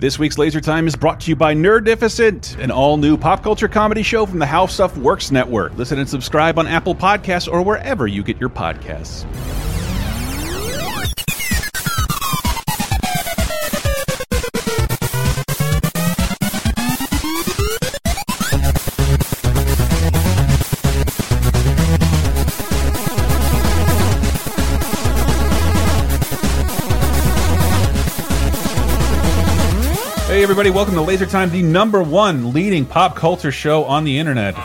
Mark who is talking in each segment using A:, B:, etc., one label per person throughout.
A: This week's Laser Time is brought to you by Nerdificent, an all new pop culture comedy show from the How Stuff Works Network. Listen and subscribe on Apple Podcasts or wherever you get your podcasts. Everybody, welcome to Laser Time, the number one leading pop culture show on the internet.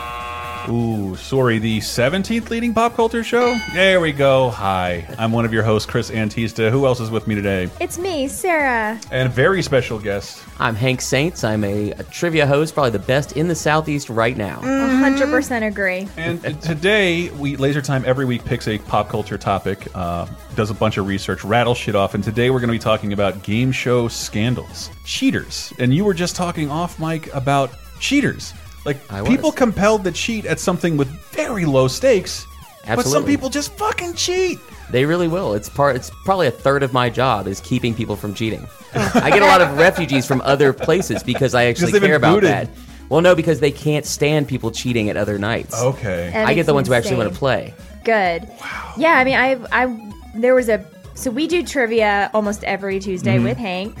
A: Ooh, sorry, the 17th leading pop culture show? There we go. Hi, I'm one of your hosts, Chris Antista. Who else is with me today?
B: It's me, Sarah.
A: And a very special guest.
C: I'm Hank Saints. I'm a, a trivia host, probably the best in the Southeast right now.
B: Mm. 100% agree.
A: And today, we Laser Time every week picks a pop culture topic, uh, does a bunch of research, rattles shit off. And today, we're going to be talking about game show scandals, cheaters. And you were just talking off mic about cheaters. Like
C: I was.
A: people compelled to cheat at something with very low stakes, but some people just fucking cheat.
C: They really will. It's part. It's probably a third of my job is keeping people from cheating. I get a lot of refugees from other places because I actually care about
A: booted.
C: that. Well, no, because they can't stand people cheating at other nights.
A: Okay.
B: That
C: I get the ones who actually want to play.
B: Good. Wow. Yeah, I mean, I, I, there was a, so we do trivia almost every Tuesday
A: Mm-hmm.
B: with Hank.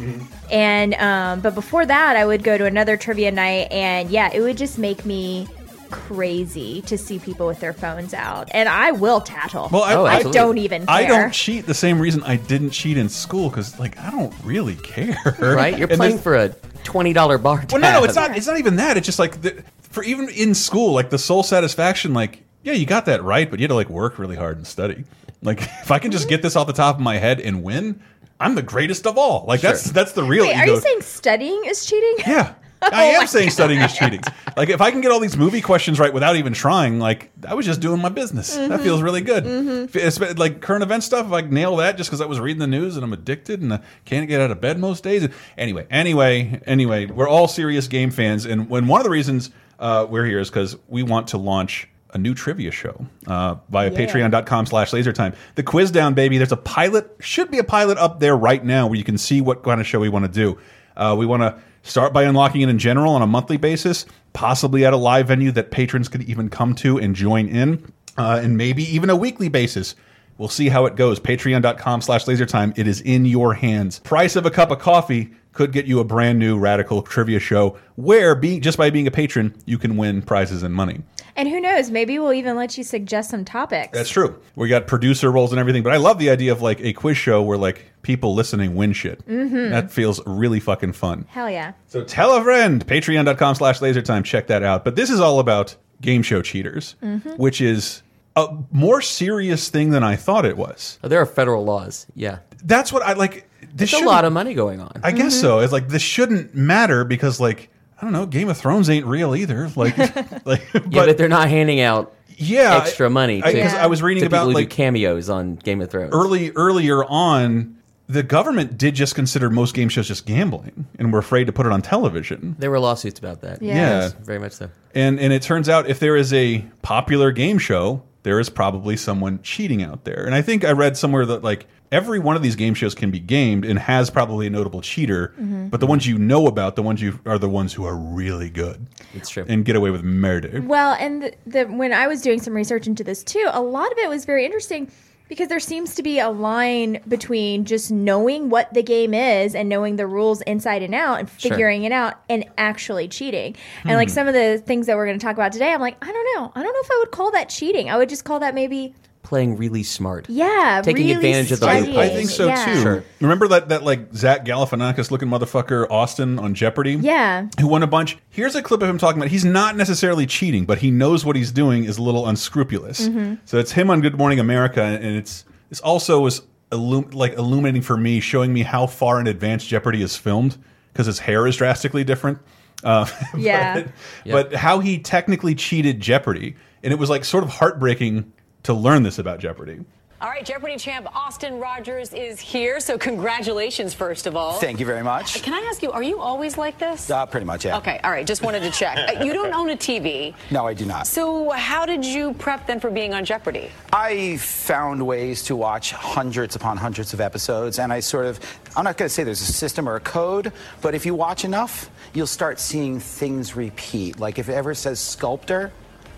B: And, um, but before that, I would go to another trivia night, and yeah, it would just make me crazy to see people with their phones out. And I will tattle.
A: Well, I,
C: Oh,
A: I,
B: I don't even care.
A: I don't cheat the same reason I didn't cheat in school because, like, I don't really care.
C: Right? You're
A: And
C: playing for a twenty dollar bar tab.
A: Well, no, no, it's not. It's not even that. It's just like the, for even in school, like the sole satisfaction. Like, yeah, you got that right, but you had to like work really hard and study. Like, if I can just get this off the top of my head and win, I'm the greatest of all. Like, that's
C: Sure.
A: that's the real
B: Wait,
A: ego.
B: are you saying studying is cheating?
A: Yeah. I am saying studying is cheating. Like if I can get all these movie questions right without even trying, like I was just doing my business. That feels really good. If it's like current event stuff, if I nail that just because I was reading the news and I'm addicted and I can't get out of bed most days. Anyway, anyway, anyway, we're all serious game fans, and when one of the reasons uh, we're here is because we want to launch a new trivia show uh, via
B: Yeah.
A: patreon.com slash lasertime. The quiz down, baby. There's a pilot, should be a pilot up there right now where you can see what kind of show we want to do. Uh, we want to start by unlocking it in general on a monthly basis, possibly at a live venue that patrons could even come to and join in, uh, and maybe even a weekly basis. We'll see how it goes. Patreon.com slash lasertime. It is in your hands. Price of a cup of coffee could get you a brand new radical trivia show where being just by being a patron, you can win prizes and money.
B: And who knows? Maybe we'll even let you suggest some topics.
A: That's true. We got producer roles and everything, but I love the idea of like a quiz show where like people listening win shit. Mm-hmm. That feels really fucking fun.
B: Hell yeah.
A: So tell a friend. Patreon.com slash lasertime. Check that out. But this is all about game show cheaters, mm-hmm. which is a more serious thing than I thought it was.
C: Oh, there are federal laws. Yeah,
A: That's what I like.
C: There's a lot of money going on.
A: I guess mm-hmm. so. It's like this shouldn't matter because like I don't know, Game of Thrones ain't real either. Like, like,
C: yeah, but, they're not handing out
A: yeah,
C: extra money to,
A: Because I, was reading about
C: people who
A: like
C: do cameos on Game of Thrones.
A: early earlier on the government did just consider most game shows just gambling and were afraid to put it on television
C: There were lawsuits about that.
B: Yeah.
A: Yeah.
C: Yes, very much so.
A: and and it turns out if there is a popular game show there is probably someone cheating out there. And i think i read somewhere that like every one of these game shows can be gamed and has probably a notable cheater mm-hmm. but the ones you know about the ones you are the ones who are really good
C: It's true.
A: and get away with murder.
B: Well, and the, the when I was doing some research into this too, a lot of it was very interesting because there seems to be a line between just knowing what the game is and knowing the rules inside and out and
C: Sure.
B: figuring it out and actually cheating. And like hmm. some of the things that we're going to talk about today, I'm like, I don't know. I don't know if I would call that cheating. I would just call that maybe
C: Playing really smart.
B: yeah,
C: Taking
B: really
C: advantage of the
A: I,
B: studying.
A: I think so
B: Yeah.
A: too.
C: Sure.
A: Remember that that like Zach Galifianakis looking motherfucker Austin on Jeopardy?
B: Yeah.
A: who won a bunch. Here's a clip of him talking about he's not necessarily cheating, but he knows what he's doing is a little unscrupulous.
B: Mm-hmm.
A: So it's him on Good Morning America, and it's it's also was illum like illuminating for me, showing me how far in advance Jeopardy is filmed because his hair is drastically different. Uh,
B: Yeah.
A: but, but how he technically cheated Jeopardy, and it was like sort of heartbreaking to learn this about Jeopardy.
D: All right, Jeopardy champ Austin Rogers is here. So, congratulations, first of all.
E: Thank you very much.
D: Can I ask you, are you always like this?
E: Uh, pretty much, yeah.
D: Okay, all right, just wanted to check. Uh, you don't own a TV.
E: No, I do not.
D: So, how did you prep then for being on Jeopardy?
E: I found ways to watch hundreds upon hundreds of episodes, and I sort of, I'm not going to say there's a system or a code, but if you watch enough, you'll start seeing things repeat. Like if it ever says sculptor,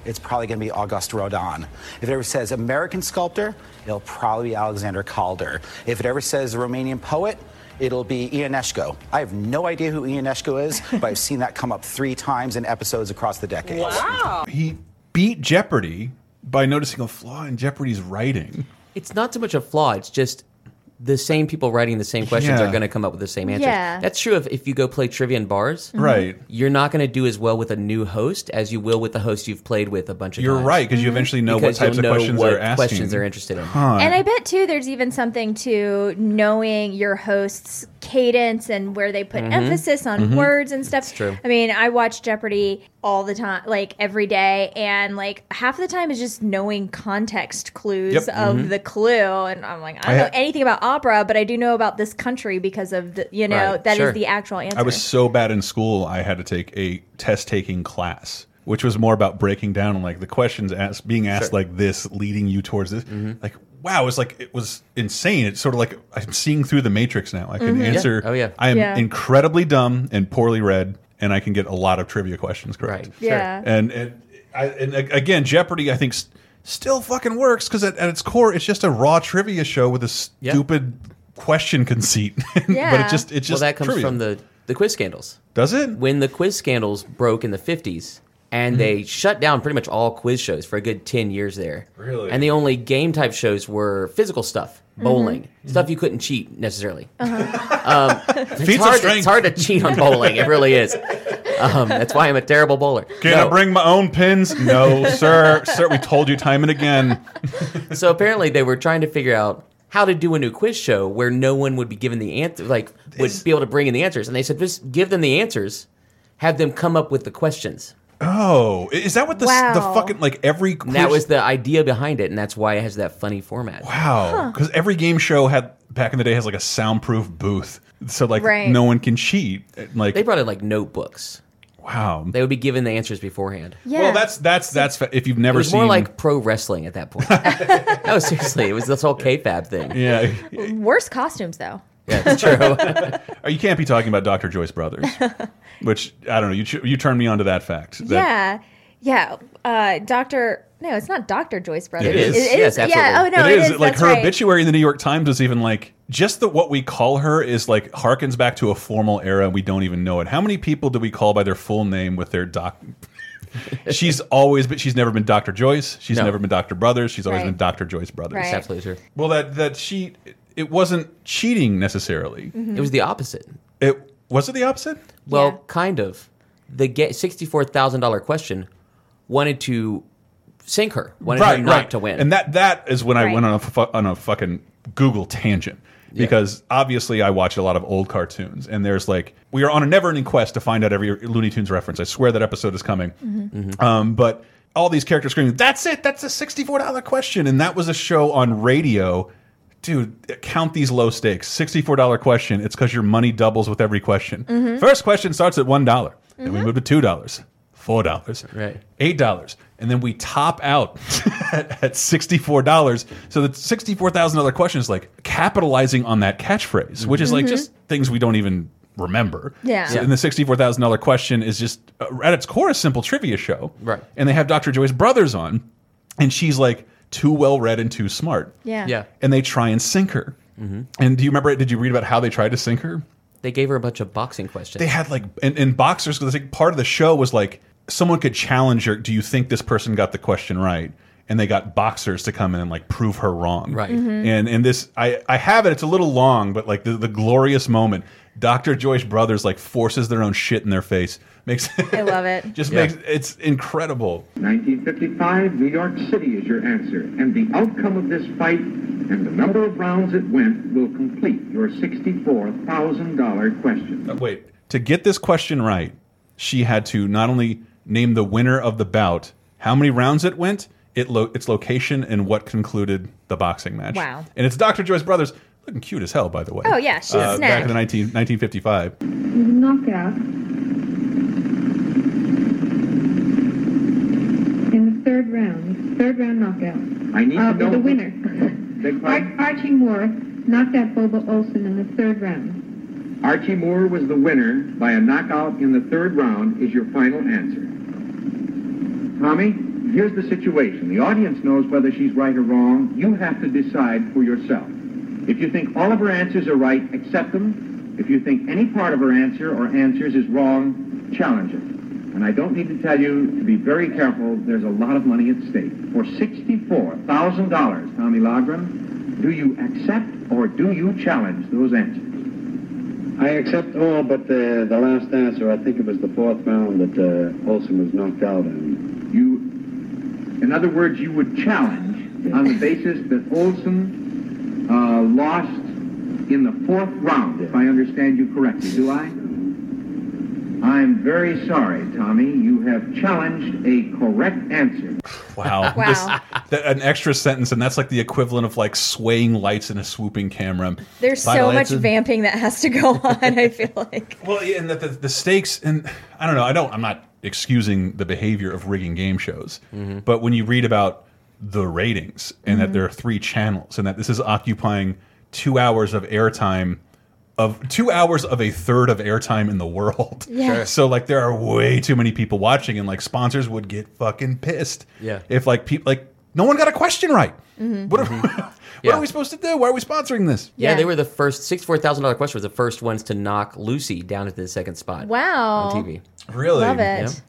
E: it's probably going to be Auguste Rodin. If it ever says American sculptor, it'll probably be Alexander Calder. If it ever says Romanian poet, it'll be Ionesco. I have no idea who Ionesco is, but I've seen that come up three times in episodes across the decades.
D: Wow.
A: He beat Jeopardy by noticing a flaw in Jeopardy's writing.
C: It's not so much a flaw. It's just the same people writing the same questions
A: Yeah.
C: are going to come up with the same answers.
B: Yeah.
C: That's true if, if you go play trivia in bars. Mm-hmm.
A: Right.
C: You're not going to do as well with a new host as you will with the host you've played with a bunch of
A: You're
C: times.
A: right because you mm-hmm. eventually know
C: because
A: what types
C: you'll
A: of
C: know
A: questions
C: what
A: they're asking.
C: questions they're interested in.
B: And I bet too, there's even something to knowing your host's cadence and where they put emphasis on words and stuff.
C: Mm-hmm. true.
B: I mean, I watch Jeopardy all the time, like every day, and like half the time is just knowing context clues
A: Yep.
B: of the clue. And I'm like, I don't
A: I
B: know
A: ha-
B: anything about opera, but I do know about this country because of the, you know,
C: Right,
B: that is
C: sure.
B: the actual answer.
A: I was so bad in school, I had to take a test taking class, which was more about breaking down like the questions asked, being asked
C: Sure.
A: like this, leading you towards this.
C: Mm-hmm.
A: Like, wow, it was like it was insane. It's sort of like I'm seeing through the matrix now. I can mm-hmm. answer.
C: Oh, yeah.
A: I am
B: Yeah.
A: incredibly dumb and poorly read, and I can get a lot of trivia questions correct.
C: Right.
B: Yeah.
A: And and, I, and again, Jeopardy, I think. Still fucking works because at, at its core, it's just a raw trivia show with a
C: Yeah.
A: stupid question conceit. yeah. but
B: Yeah.
A: it just it's
C: Well,
A: just
C: that comes
A: trivia.
C: from the, the quiz scandals.
A: does it
C: When the quiz scandals broke in the 50s, and
A: Mm-hmm.
C: they shut down pretty much all quiz shows for a good 10 years there.
A: Really?
C: And the only game type shows were physical stuff, bowling, stuff you couldn't cheat necessarily. Um, it's,
A: Feats of
C: hard,
A: strength.
C: it's hard to cheat on bowling. It really is. Um, that's why I'm a terrible bowler.
A: Can
C: No.
A: I bring my own pins? No, sir. Sir, we told you time and again.
C: So apparently they were trying to figure out how to do a new quiz show where no one would be given the answer, like would be able to bring in the answers. And they said, just give them the answers, have them come up with the questions.
A: Oh, is that what the
B: Wow.
A: the fucking like every
C: And
A: quiz,
C: that was the idea behind it, and that's why it has that funny format.
A: wow? Because every game show had back in the day has like a soundproof booth, so like
B: Right.
A: no one can cheat. Eh, like
C: They brought in like notebooks.
A: wow.
C: They would be given the answers beforehand.
B: yeah.
A: Well, that's that's that's if you've
C: It
A: never
C: was
A: seen
C: more like pro wrestling at that point. no, seriously, it was this whole kayfabe thing.
A: yeah.
B: worse costumes though.
C: Yeah, it's true.
A: Oh, you can't be talking about Dr. Joyce Brothers, which I don't know. You you turned me on to that fact. That,
B: yeah, yeah. Uh, Doctor, no, it's not Doctor Joyce Brothers.
A: It is.
C: Yes,
B: Yeah. Oh
C: absolutely.
B: no,
A: it is, like
B: That's
A: her
B: right.
A: obituary in the New York Times was even like just that what we call her is like harkens back to a formal era and we don't even know it. How many people do we call by their full name with their doc? she's always but she's never been Dr. Joyce. She's
C: No.
A: never been Dr. Brothers. She's always
B: Right.
A: been Dr. Joyce Brothers.
B: Right.
C: It's absolutely true.
A: Well, that that she it wasn't cheating necessarily.
B: Mm-hmm.
C: It was the opposite.
A: It was it the opposite?
C: Well,
B: Yeah.
C: kind of. The get sixty-four thousand dollar question wanted to sink her, wanted her not to win.
A: And that that is when I went on a fu on a fucking Google tangent because obviously I watch a lot of old cartoons and there's like we are on a never-ending quest to find out every Looney Tunes reference. I swear that episode is coming.
B: Mm-hmm.
A: Um, but all these characters screaming, "That's it! That's a sixty-four dollar question!" And that was a show on radio. Dude, count these low stakes. Sixty-four dollar question. It's because your money doubles with every question.
B: Mm-hmm.
A: First question starts at one dollar. Then we move to two dollars, four dollars,
C: Right.
A: eight dollars, and then we top out at, at sixty-four dollars. So the sixty-four thousand dollar question is like capitalizing on that catchphrase, which is like just things we don't even remember.
B: Mm-hmm. Yeah.
A: So, and the sixty-four thousand dollar question is just uh, at its core a simple trivia show.
C: Right.
A: And they have Dr. Joyce Brothers on, and she's like too well read and too smart.
B: Yeah.
C: yeah,
A: And they try and sink her. And do you remember? It? Did you read about how they tried to sink her?
C: they gave her a bunch of boxing questions.
A: they had like in, in boxers because think part of the show was like someone could challenge her do you think this person got the question right and they got boxers to come in and like prove her wrong
C: Right.
B: Mm-hmm.
A: and and this i i have it it's a little long but like the, the glorious moment dr joyce brothers like forces their own shit in their face makes
B: I love it.
A: just
C: Yeah.
A: makes it's incredible
F: 1955, New York City is your answer, and the outcome of this fight and the number of rounds it went will complete your $64,000 question.
A: Uh, wait to get this question right she had to not only name the winner of the bout how many rounds it went it lo its location and what concluded the boxing match.
B: Wow.
A: And it's Dr. Joyce Brothers, looking cute as hell, by the way.
B: Oh, yeah, she's a
A: uh,
B: snack.
A: Back in the 19, 1955.
G: knockout. In the third round, third round knockout.
F: I need
G: uh,
F: to know
G: the winner. Ar- Archie Moore knocked out Bobo Olson in the third round.
F: Archie Moore was the winner by a knockout in the third round is your final answer. Tommy, here's the situation. The audience knows whether she's right or wrong. You have to decide for yourself. If you think all of her answers are right, accept them. If you think any part of her answer or answers is wrong, challenge it. And I don't need to tell you to be very careful. There's a lot of money at stake. For $64,000, Tommy Loughran, do you accept or do you challenge those answers?
H: I accept all but the, the last answer. I think it was the fourth round that uh, Olson was knocked out in.
F: You, in other words, you would challenge on the basis that Olson uh, lost in the fourth round, if I understand you correctly. Do I? I'm very sorry, Tommy. You have challenged a correct answer.
A: Wow.
B: Wow.
A: This- that- an extra sentence, and that's like the equivalent of like swaying lights in a swooping camera.
B: There's
A: Final
B: so much
A: answer.
B: vamping that has to go on. I feel like.
A: Well, yeah, and the, the, the stakes, and I don't know. I don't. I'm not excusing the behavior of rigging game shows, mm-hmm. but when you read about the ratings and that mm-hmm. there are three channels and that this is occupying two hours of airtime of two hours of a third of airtime in the world.
B: Yeah. Sure.
A: So like there are way too many people watching, and like sponsors would get fucking pissed.
C: Yeah.
A: If like people like no one got a question right. What, are, what
C: Yeah.
A: are we supposed to do? Why are we sponsoring this?
C: Yeah,
B: Yeah.
C: they were the first sixty-four thousand dollar question was the first ones to knock Lucy down into the second spot.
B: Wow.
C: on TV.
A: Really?
B: Love it.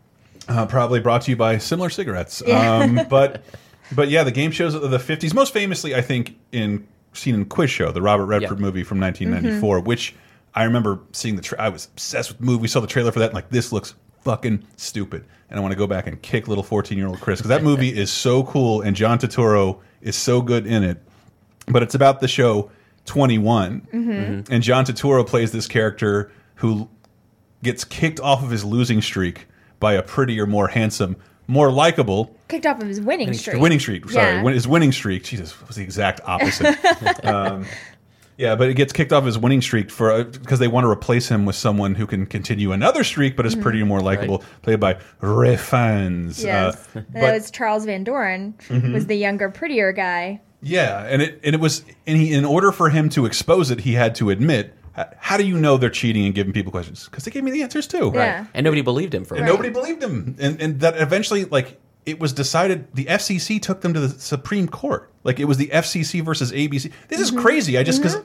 C: Yeah.
A: Uh, probably brought to you by similar cigarettes. Um, but but yeah, the game shows of the fifties, most famously, I think, in seen in Quiz Show, the Robert Redford
C: Yeah.
A: movie from 1994,
B: Mm-hmm. which
A: which I remember seeing the. Tra I was obsessed with the movie. We saw the trailer for that. And like this looks fucking stupid, and I want to go back and kick little 14 year old Chris because that movie is so cool, and John Turturro is so good in it. But it's about the show 21,
B: Mm-hmm.
A: and John Turturro plays this character who gets kicked off of his losing streak by a prettier, more handsome, more likable
B: Kicked off of his winning streak.
A: winning streak. Sorry,
B: Yeah.
A: win- his winning streak. Jesus, was the exact opposite. um, yeah, but it gets kicked off his winning streak for because they want to replace him with someone who can continue another streak, but is prettier, more likable, played by Ralph Fiennes.
B: Mm-hmm. Yes.
A: Uh, but-
B: that was Charles Van Doren was the younger, prettier guy.
A: Yeah, and it and it was and he in order for him to expose it, he had to admit. H- How do you know they're cheating and giving people questions? Because they gave me the answers too.
B: Yeah.
C: And nobody believed him for
A: And
C: it.
A: nobody believed him, and and that eventually like it was decided. The FCC took them to the Supreme Court. Like it was the FCC versus ABC. This is crazy. I just because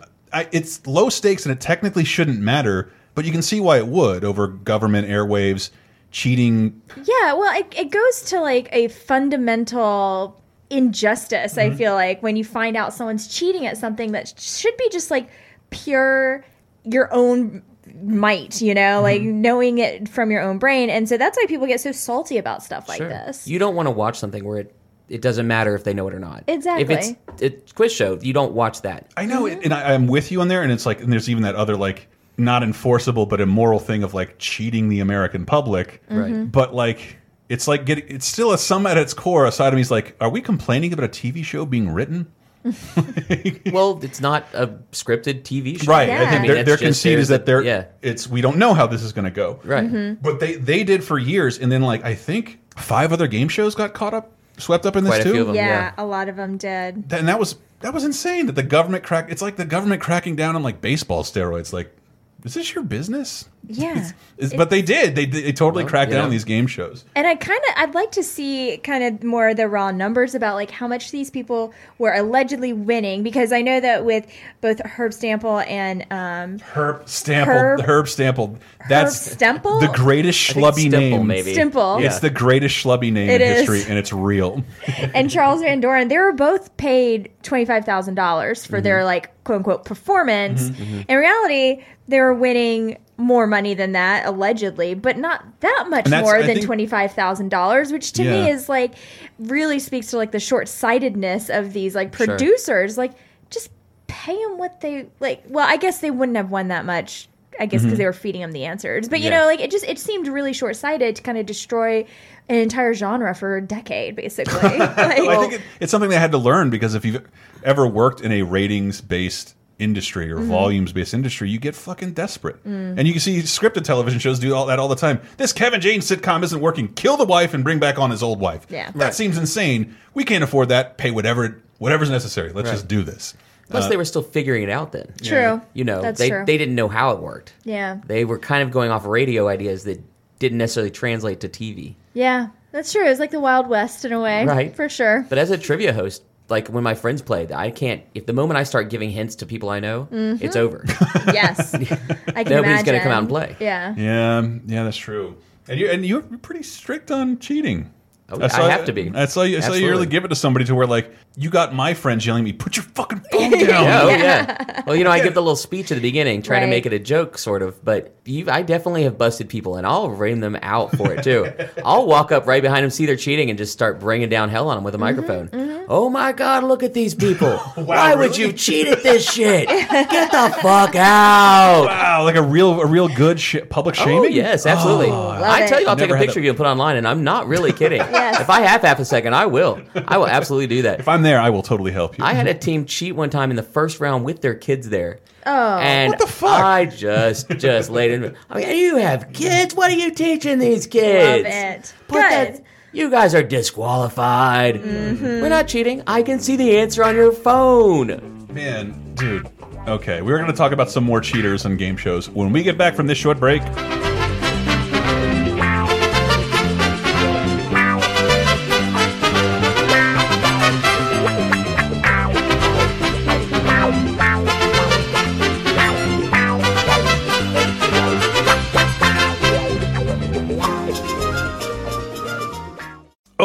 A: it's low stakes and it technically shouldn't matter, but you can see why it would over government airwaves cheating.
B: Yeah, well, it, it goes to like a fundamental injustice,
A: Mm-hmm.
B: I feel like, when you find out someone's cheating at something that should be just like pure your own might, you know, like
A: Mm-hmm.
B: knowing it from your own brain. And so that's why people get so salty about stuff like
C: Sure.
B: this.
C: You don't want to watch something where it it doesn't matter if they know it or not.
B: Exactly.
C: If it's it's quiz show, you don't watch that.
A: I know, it, and I, I'm with you on there. And it's like, and there's even that other like not enforceable but immoral thing of like cheating the American public.
C: Right.
A: But like, it's like getting. It's still a some at its core. A side of me is like, are we complaining about a TV show being written?
C: Well, it's not a scripted TV show.
A: Right.
B: Yeah.
A: I
B: I
A: think
B: mean,
A: their, their conceit is that they're.
C: yeah.
A: It's we don't know how this is going to go.
C: Right.
B: Mm-hmm.
A: But they they did for years, and then like I think five other game shows got caught up, swept up in this
C: a
A: too.
C: few of them.
B: yeah,
C: yeah.
B: a lot of them did.
A: And that was that was insane that the government crack. It's like the government cracking down on like baseball steroids. Like, is this your business?
B: Yeah.
A: Is- but they did. They they totally
C: Well,
A: cracked
C: you
A: down on these game shows.
B: And I kind of, I'd like to see kind of more of the raw numbers about like how much these people were allegedly winning because I know that with both Herb Stample and um,
A: Herb Stample.
B: Herb-
A: Herb, Stample. That's
B: Stemple?
A: the greatest
C: I
A: schlubby
C: Stemple,
A: name.
C: maybe.
B: Stimple.
A: It's the greatest schlubby name
B: It
A: in
B: is.
A: history, and it's real.
B: and Charles Van Doren, they were both paid twenty five thousand dollars for
A: Mm-hmm.
B: their like quote unquote performance. In reality, they were winning more money than that allegedly, but not that much more
A: I
B: than twenty five thousand dollars, which to me is like really speaks to like the short sightedness of these like
C: Sure.
B: producers. Like, just pay them what they like. Well, I guess they wouldn't have won that much I guess because mm-hmm. they were feeding them the answers. But you
C: Yeah.
B: know, like it just it seemed really short sighted to kind of destroy an entire genre for a decade, basically. Like,
A: Well, I think it, it's something they had to learn because if you've ever worked in a ratings based industry or volumes based industry, you get fucking desperate.
B: Mm.
A: And you can see scripted television shows do all that all the time. This Kevin James sitcom isn't working. Kill the wife and bring back on his old wife.
B: Yeah.
A: that
B: Right.
A: seems insane. We can't afford that. Pay whatever whatever's necessary. Let's
C: Right.
A: just do this.
C: Plus,
A: Uh,
C: they were still figuring it out then.
B: True.
C: You know,
B: That's
C: they
B: true.
C: they didn't know how it worked.
B: yeah,
C: They were kind of going off radio ideas that didn't necessarily translate to TV.
B: yeah, that's true. It's like the Wild West in a way,
C: Right.
B: For sure.
C: But as a trivia host, like when my friends played, I can't. If the moment I start giving hints to people I know, mm-hmm. it's over.
B: Yes, I can
C: Nobody's
B: imagine.
C: gonna come out and play.
B: Yeah.
A: Yeah, yeah, that's true. And you and you're pretty strict on cheating.
C: Oh, I have to be.
A: I saw you. I saw you really give it to somebody to where like you got my friends yelling at me, "Put your fucking phone down."
C: Oh, yeah, oh yeah. Well, you know, I give the little speech at the beginning, trying to make it a joke, sort of. But you, I definitely have busted people, and I'll ring them out for it too. I'll walk up right behind them, see they're cheating, and just start bringing down hell on them with a mm-hmm, microphone. Mm-hmm. Oh my God! Look at these people! Why would you cheat at this shit? Get the fuck out!
A: Wow, like a real, a real good sh public oh, shaming.
C: Oh yes, absolutely. Oh, I
B: it.
C: tell you, I'll take a picture
A: a-
C: of you and put it online, and I'm not really kidding. If I have half a second, I will. I will absolutely do that.
A: If I'm there, I will totally help you.
C: I had a team cheat one time in the first round with their kids there.
B: Oh.
C: and
A: What the fuck?
C: I just just laid in. I mean, you have kids. What are you teaching these kids?
B: Love it.
C: Put
B: Good.
C: that- you guys are disqualified. Mm-hmm. We're not cheating. I can see the answer on your phone.
A: Man, dude. Okay, we're going to talk about some more cheaters and game shows when we get back from this short break.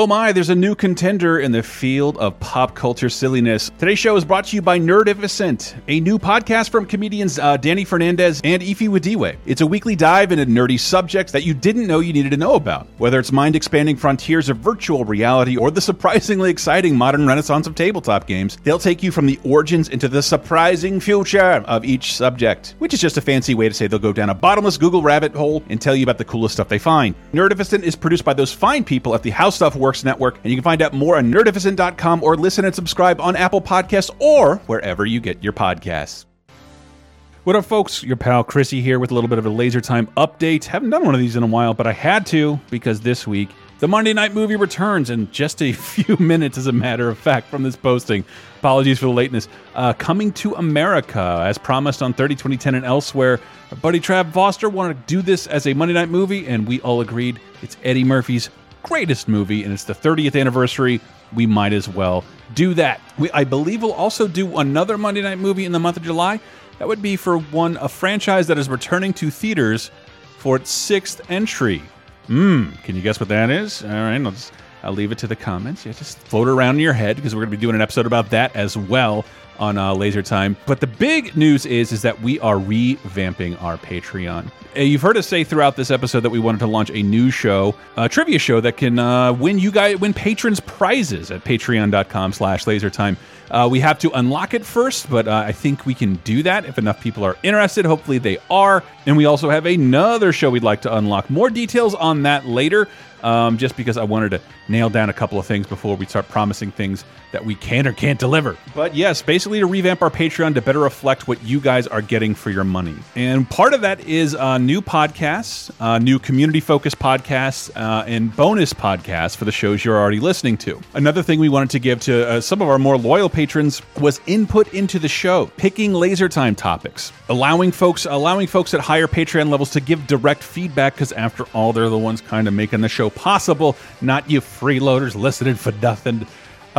A: My, there's a new contender in the field of pop culture silliness. Today's show is brought to you by Nerdificent, a new podcast from comedians uh, Danny Fernandez and Ify Nwadiwe. It's a weekly dive into nerdy subjects that you didn't know you needed to know about. Whether it's mind expanding frontiers of virtual reality or the surprisingly exciting modern renaissance of tabletop games, they'll take you from the origins into the surprising future of each subject, which is just a fancy way to say they'll go down a bottomless Google rabbit hole and tell you about the coolest stuff they find. Nerdificent is produced by those fine people at the How Stuff Works Network, and you can find out more on nerdificent.com or listen and subscribe on Apple Podcasts or wherever you get your podcasts. What up, folks? Your pal Chrissy here with a little bit of a laser time update. Haven't done one of these in a while, but I had to because this week the Monday night movie returns in just a few minutes, as a matter of fact, from this posting. Apologies for the lateness. Uh, coming to America, as promised on 30 2010 and elsewhere. Our buddy Trav Foster wanted to do this as a Monday night movie, and we all agreed it's Eddie Murphy's greatest movie, and it's the 30th anniversary. We might as well do that. We, I believe we'll also do another Monday night movie in the month of July. That would be for one a franchise that is returning to theaters for its sixth entry. Hmm, can you guess what that is? All right, just, I'll leave it to the comments. Yeah, just float around in your head because we're going to be doing an episode about that as well on uh, Laser Time. But the big news is is that we are revamping our Patreon. Uh, You've heard us say throughout this episode that we wanted to launch a new show, a trivia show that can uh, win you guys win patrons prizes at patreon.com/slash lasertime. Uh, we have to unlock it first, but uh, I think we can do that if enough people are interested. Hopefully, they are. And we also have another show we'd like to unlock. More details on that later, um, just because I wanted to nail down a couple of things before we start promising things that we can or can't deliver. But yes, basically to revamp our Patreon to better reflect what you guys are getting for your money. And part of that is uh, new podcasts, uh, new community focused podcasts, uh, and bonus podcasts for the shows you're already listening to. Another thing we wanted to give to uh, some of our more loyal patrons was input into the show, picking laser time topics, allowing folks allowing folks at higher Patreon levels to give direct feedback because after all, they're the ones kind of making the show possible, not you freeloaders listening for nothing.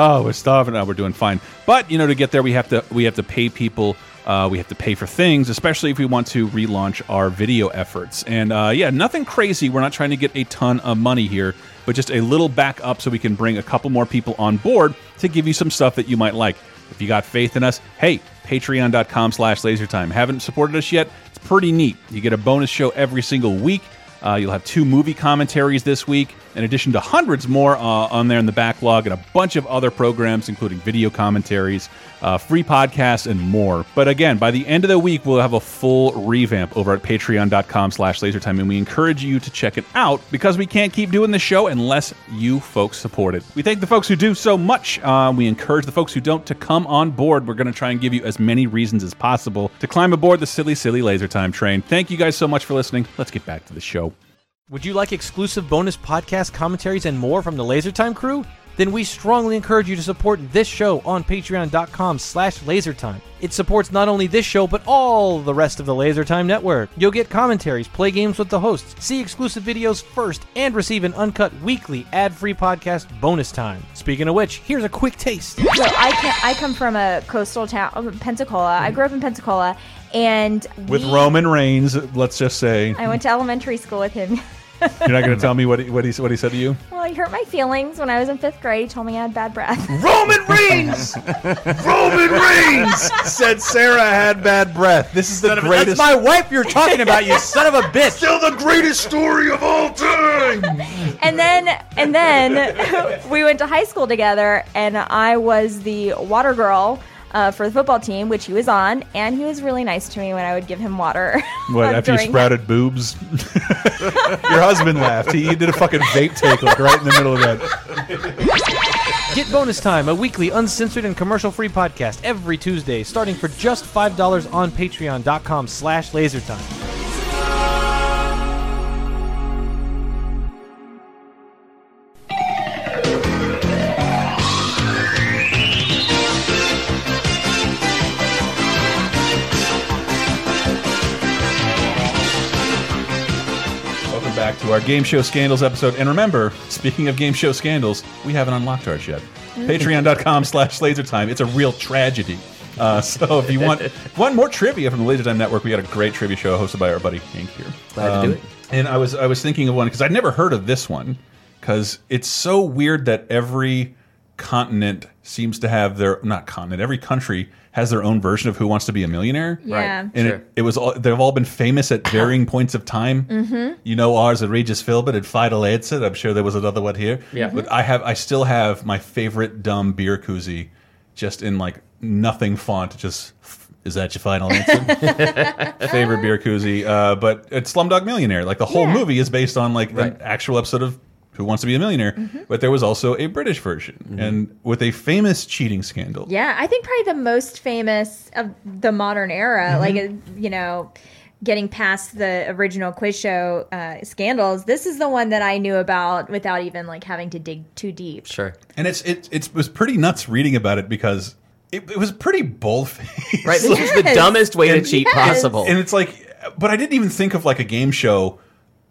A: Oh, we're starving. Oh, we're doing fine. But you know, to get there, we have to we have to pay people. Uh, we have to pay for things, especially if we want to relaunch our video efforts. And uh, yeah, nothing crazy. We're not trying to get a ton of money here, but just a little back up so we can bring a couple more people on board to give you some stuff that you might like. If you got faith in us, hey, patreon.com slash lasertime. Haven't supported us yet? It's pretty neat. You get a bonus show every single week. Uh, you'll have two movie commentaries this week. In addition to hundreds more uh, on there in the backlog and a bunch of other programs, including video commentaries, uh, free podcasts, and more. But again, by the end of the week, we'll have a full revamp over at patreon.com slash lasertime, and we encourage you to check it out because we can't keep doing the show unless you folks support it. We thank the folks who do so much. Uh, we encourage the folks who don't to come on board. We're going to try and give you as many reasons as possible to climb aboard the silly, silly laser time train. Thank you guys so much for listening. Let's get back to the show.
I: Would you like exclusive bonus podcast commentaries and more from the LaserTime crew? Then we strongly encourage you to support this show on patreon.com slash lasertime. It supports not only this show, but all the rest of the LaserTime network. You'll get commentaries, play games with the hosts, see exclusive videos first, and receive an uncut weekly ad-free podcast bonus time. Speaking of which, here's a quick taste.
B: So I can, I come from a coastal town, um, Pensacola. I grew up in Pensacola, and
A: With
B: we-
A: Roman Reigns, let's just say.
B: I went to elementary school with him.
A: You're not going to tell me what he, what, he, what he said to you?
B: well, he hurt my feelings when I was in fifth grade. He told me I had bad breath.
A: Roman Reigns! Roman Reigns said Sarah had bad breath. This is the greatest.
I: That's my wife you're talking about, you son of a bitch!
A: still the greatest story of all time.
B: and then and then we went to high school together, and I was the water girl. Uh, for the football team, which he was on, and he was really nice to me when I would give him water.
A: What, after you
B: during-
A: sprouted boobs? Your husband laughed. He, he did a fucking vape take like right in the middle of that.
I: Get Bonus Time, a weekly uncensored and commercial-free podcast every Tuesday, starting for just $5 on patreon.com slash lasertime.
A: Back to our Game Show Scandals episode. And remember, speaking of Game Show Scandals, we haven't unlocked ours yet. Patreon.com slash lasertime. It's a real tragedy. Uh, so if you want one more trivia from the Laser Time Network, we got a great trivia show hosted by our buddy Hank here.
C: Glad to do it.
A: And I was I was thinking of one because I'd never heard of this one because it's so weird that every continent seems to have their not continent every country has their own version of Who Wants to Be a Millionaire.
B: Yeah.
A: And
C: Sure.
A: it, it was all, they've all been famous at varying points of time.
B: Mm-hmm.
A: You know ours at Regis Philbin and Fidel Edson. I'm sure there was another one here.
C: Yeah.
A: But I have I still have my favorite dumb beer koozie just in like nothing font. Just is that your final answer? favorite beer koozie. Uh, but it's Slumdog Millionaire. Like the whole
B: Yeah.
A: movie is based on like
C: Right.
A: an actual episode of Who Wants to Be a Millionaire.
B: Mm-hmm.
A: But there was also a British version and with a famous cheating scandal.
B: Yeah, I think probably the most famous of the modern era,
A: Mm-hmm.
B: like uh, you know, getting past the original quiz show uh, scandals. This is the one that I knew about without even like having to dig too deep.
C: Sure.
A: And it's it, it was pretty nuts reading about it because it, it was pretty bold.
C: Right. This is the dumbest way to cheat
B: Yes.
C: possible.
A: and it's like, but I didn't even think of like a game show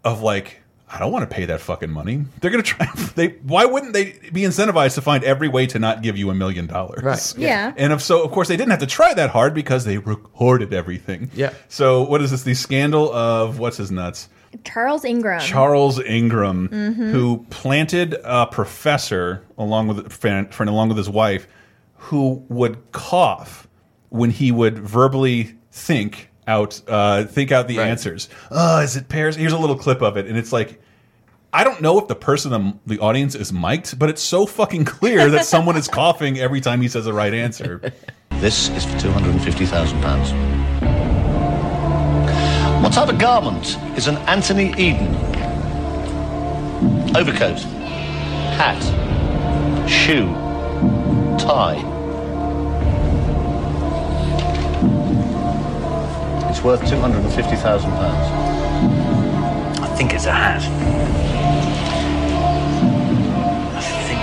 A: of like, I don't want to pay that fucking money. They're gonna try. They why wouldn't they be incentivized to find every way to not give you a million dollars?
C: Right.
B: Yeah.
A: And if so, of course, they didn't have to try that hard because they recorded everything.
C: Yeah.
A: So what is this? The scandal of what's his nuts?
B: Charles Ingram.
A: Charles Ingram,
B: Mm-hmm.
A: who planted a professor along with friend, friend along with his wife, who would cough when he would verbally think out uh, think out the
C: Right.
A: answers. Oh, is it pears? Here's a little clip of it, and it's like. I don't know if the person in the audience is mic'd, but it's so fucking clear that someone is coughing every time he says the right answer.
J: This is for £250,000. What type of garment is an Anthony Eden? Overcoat, hat, shoe, tie. It's worth £250,000.
K: I think it's a hat. I think.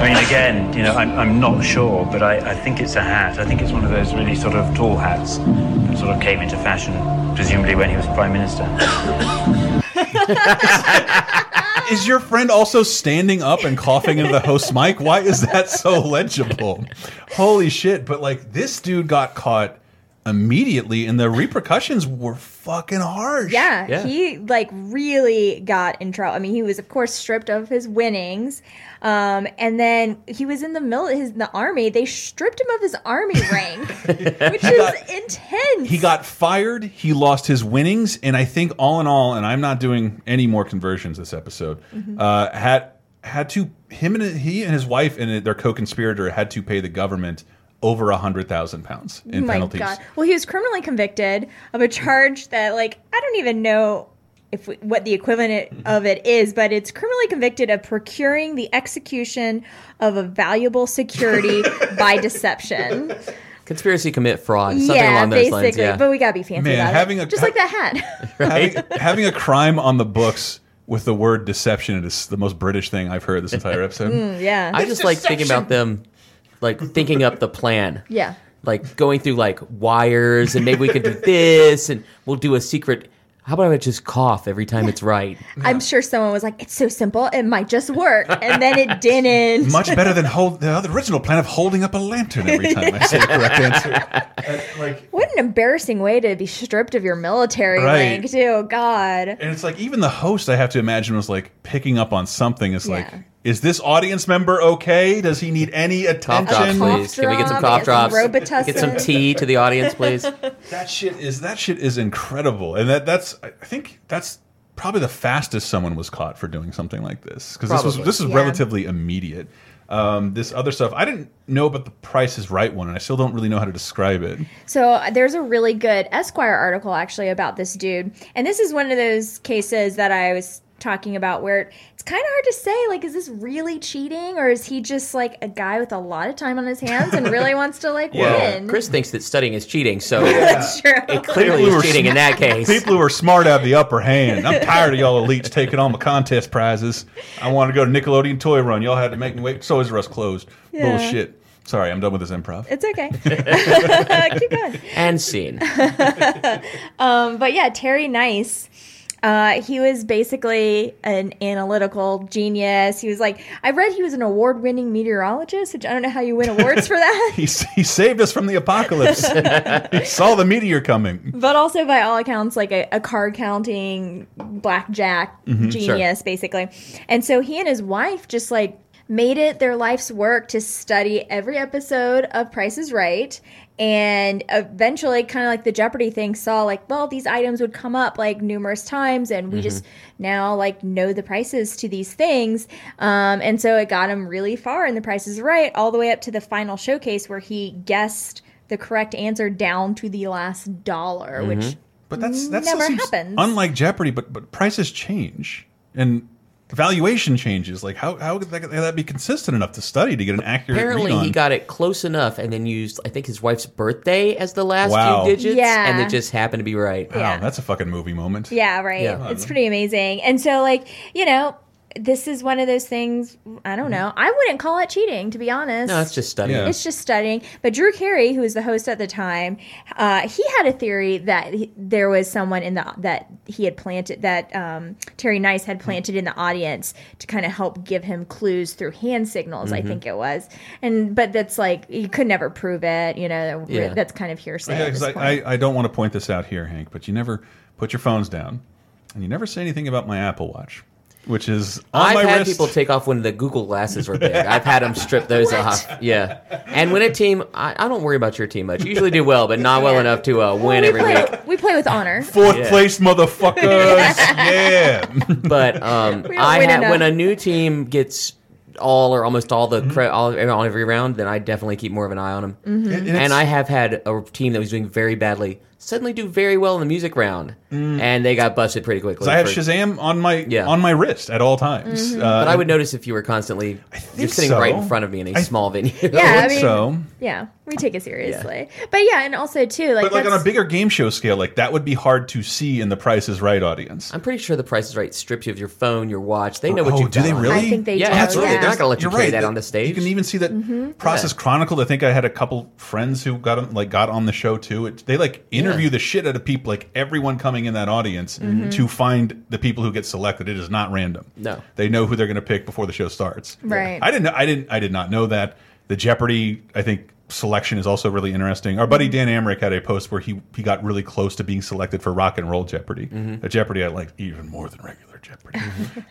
K: I mean, again, you know, I'm, I'm not sure, but I, I think it's a hat. I think it's one of those really sort of tall hats that sort of came into fashion, presumably when he was Prime Minister.
A: Is your friend also standing up and coughing into the host's mic? Why is that so legible? Holy shit. But like this dude got caught immediately, and the repercussions were fucking harsh.
B: Yeah,
C: Yeah.
B: he like really got in trouble. I mean, he was of course stripped of his winnings, um, and then he was in the mil- his the army. They stripped him of his army rank, which is intense.
A: He got fired. He lost his winnings, and I think all in all, and I'm not doing any more conversions this episode.
B: Mm-hmm.
A: Uh, had had to him and he and his wife and their co-conspirator had to pay the government over a hundred thousand pounds in
B: Oh my
A: penalties.
B: God. Well, he was criminally convicted of a charge that, like, I don't even know if we, what the equivalent of it is, but it's criminally convicted of procuring the execution of a valuable security by deception.
C: Conspiracy to commit fraud, something
B: yeah,
C: along those
B: basically.
C: lines. Yeah.
B: But we gotta be fancy
A: Man,
B: about
A: having
B: it,
A: a
B: just
A: co-
B: like that hat.
A: having, having a crime on the books with the word deception is the most British thing I've heard this entire episode.
B: Mm, yeah,
C: I just like thinking about them, like thinking up the plan.
B: yeah.
C: like going through like wires and maybe we could do this and we'll do a secret how about I just cough every time it's right?
B: I'm sure someone was like, "It's so simple, it might just work," and then it didn't.
A: Much better than hold the other original plan of holding up a lantern every time I say the correct answer. Uh, like,
B: What an embarrassing way to be stripped of your military
A: Right.
B: rank, too. God.
A: and it's like even the host I have to imagine was like picking up on something. It's like,
B: Yeah.
A: Is this audience member okay? Does he need any
C: Cough drops,
A: attention?
C: please. Can we get some
B: drop,
C: cough
B: get
C: drops?
B: Robitussin.
C: Get some tea to the audience, please.
A: That shit is that shit is incredible, and that that's I think that's probably the fastest someone was caught for doing something like this because this was this is
B: Yeah.
A: relatively immediate. Um, this other stuff I didn't know about the Price is Right one, and I still don't really know how to describe it.
B: So uh, there's a really good Esquire article actually about this dude, and this is one of those cases that I was talking about where it's kind of hard to say like is this really cheating or is he just like a guy with a lot of time on his hands and really wants to like
C: Well,
B: win
C: Chris thinks that studying is cheating, so
B: that's true
C: it clearly
A: People who
C: is
A: are
C: cheating in that case.
A: People who are smart have the upper hand. I'm tired of y'all elites taking all my contest prizes. I want to go to Nickelodeon Toy Run. Y'all had to make me wait. So is Russ closed.
B: Yeah.
A: Bullshit. Sorry, I'm done with this improv.
B: it's okay keep going
C: and scene.
B: Um, but yeah, Terry Kniess. Uh, he was basically an analytical genius. He was like, I read he was an award-winning meteorologist, which I don't know how you win awards for that.
A: He, he saved us from the apocalypse. he saw the meteor coming.
B: but also, by all accounts, like a, a card counting blackjack genius, basically. And so he and his wife just like made it their life's work to study every episode of Price is Right. And eventually, kind of like the Jeopardy thing, saw like, well, these items would come up like numerous times, and we just now like know the prices to these things. Um, and so it got him really far in the Price is Right, all the way up to the final showcase where he guessed the correct answer down to the last dollar, which
A: But that's that
B: Never
A: still seems
B: happens.
A: unlike Jeopardy. But but prices change and valuation changes. Like how how could that, could that be consistent enough to study to get an accurate
C: Apparently,
A: read on?
C: he got it close enough and then used, I think, his wife's birthday as the last
A: Wow.
C: few digits.
B: Yeah.
C: And it just happened to be right.
A: Wow,
B: Yeah.
A: that's a fucking movie moment.
B: Yeah, right.
C: Yeah.
B: It's pretty amazing. And so, like, you know, this is one of those things, I don't know. I wouldn't call it cheating, to be honest.
C: No, it's just studying.
A: Yeah.
B: It's just studying. But Drew Carey, who was the host at the time, uh, he had a theory that he, there was someone in the that he had planted that um, Terry Kniess had planted in the audience to kind of help give him clues through hand signals.
C: Mm-hmm.
B: I think it was, and but that's like you could never prove it. You know,
C: Yeah.
B: that's kind of hearsay.
A: Yeah,
B: at
A: 'cause
B: this
A: I. I, I don't want to point this out here, Hank, but you never put your phones down, and you never say anything about my Apple Watch, which is on
C: I've
A: my
C: had
A: wrist.
C: people take off when the Google glasses were big. I've had them strip those off. Yeah. And when a team, I, I don't worry about your team much. You usually do well, but not well
B: Yeah.
C: enough to uh, win
B: we
C: every
B: play,
C: week.
B: we play with honor.
A: Fourth
C: Yeah.
A: place, motherfuckers! yeah.
C: But um, I ha- when a new team gets all or almost all
A: Mm-hmm.
C: the cre- all, on every round, then I definitely keep more of an eye on them.
B: Mm-hmm.
A: And- and
C: And I have had a team that was doing very badly suddenly do very well in the music round, and they got busted pretty quickly.
A: Mm. 'Cause I had
C: for-
A: Shazam on my
C: Yeah.
A: on my wrist at all times.
B: Mm-hmm.
A: Uh,
C: But I would notice if you were constantly you're sitting
A: so.
C: right in front of me in a
A: I-
C: small venue.
B: Yeah,
A: I
B: I mean,
A: so.
B: yeah, we take it seriously. But yeah, and also too, like,
A: But like on a bigger game show scale, like that would be hard to see in the Price is Right audience.
C: I'm pretty sure the Price is Right strips you of your phone, your watch. They know what
A: oh,
C: you've
A: do they
C: done.
A: really?
B: I think they
C: Yeah,
B: do.
C: absolutely.
B: yeah.
C: They're not going to let you
A: You're
C: carry
A: right.
C: that on the stage.
A: You can even see that
B: Mm-hmm.
A: process chronicled. I think I had a couple friends who got on- like got on the show too. It, they like interview
C: Yeah.
A: the shit out of people, like everyone coming in that audience
B: Mm-hmm.
A: to find the people who get selected. It is not random.
C: No.
A: they know who they're going to pick before the show starts.
B: Right.
A: I didn't. know I didn't. I did not know that. The Jeopardy, I think, selection is also really interesting. Our buddy Dan Amrich had a post where he he got really close to being selected for Rock and Roll Jeopardy.
C: Mm-hmm.
A: A Jeopardy I like even more than regular Jeopardy.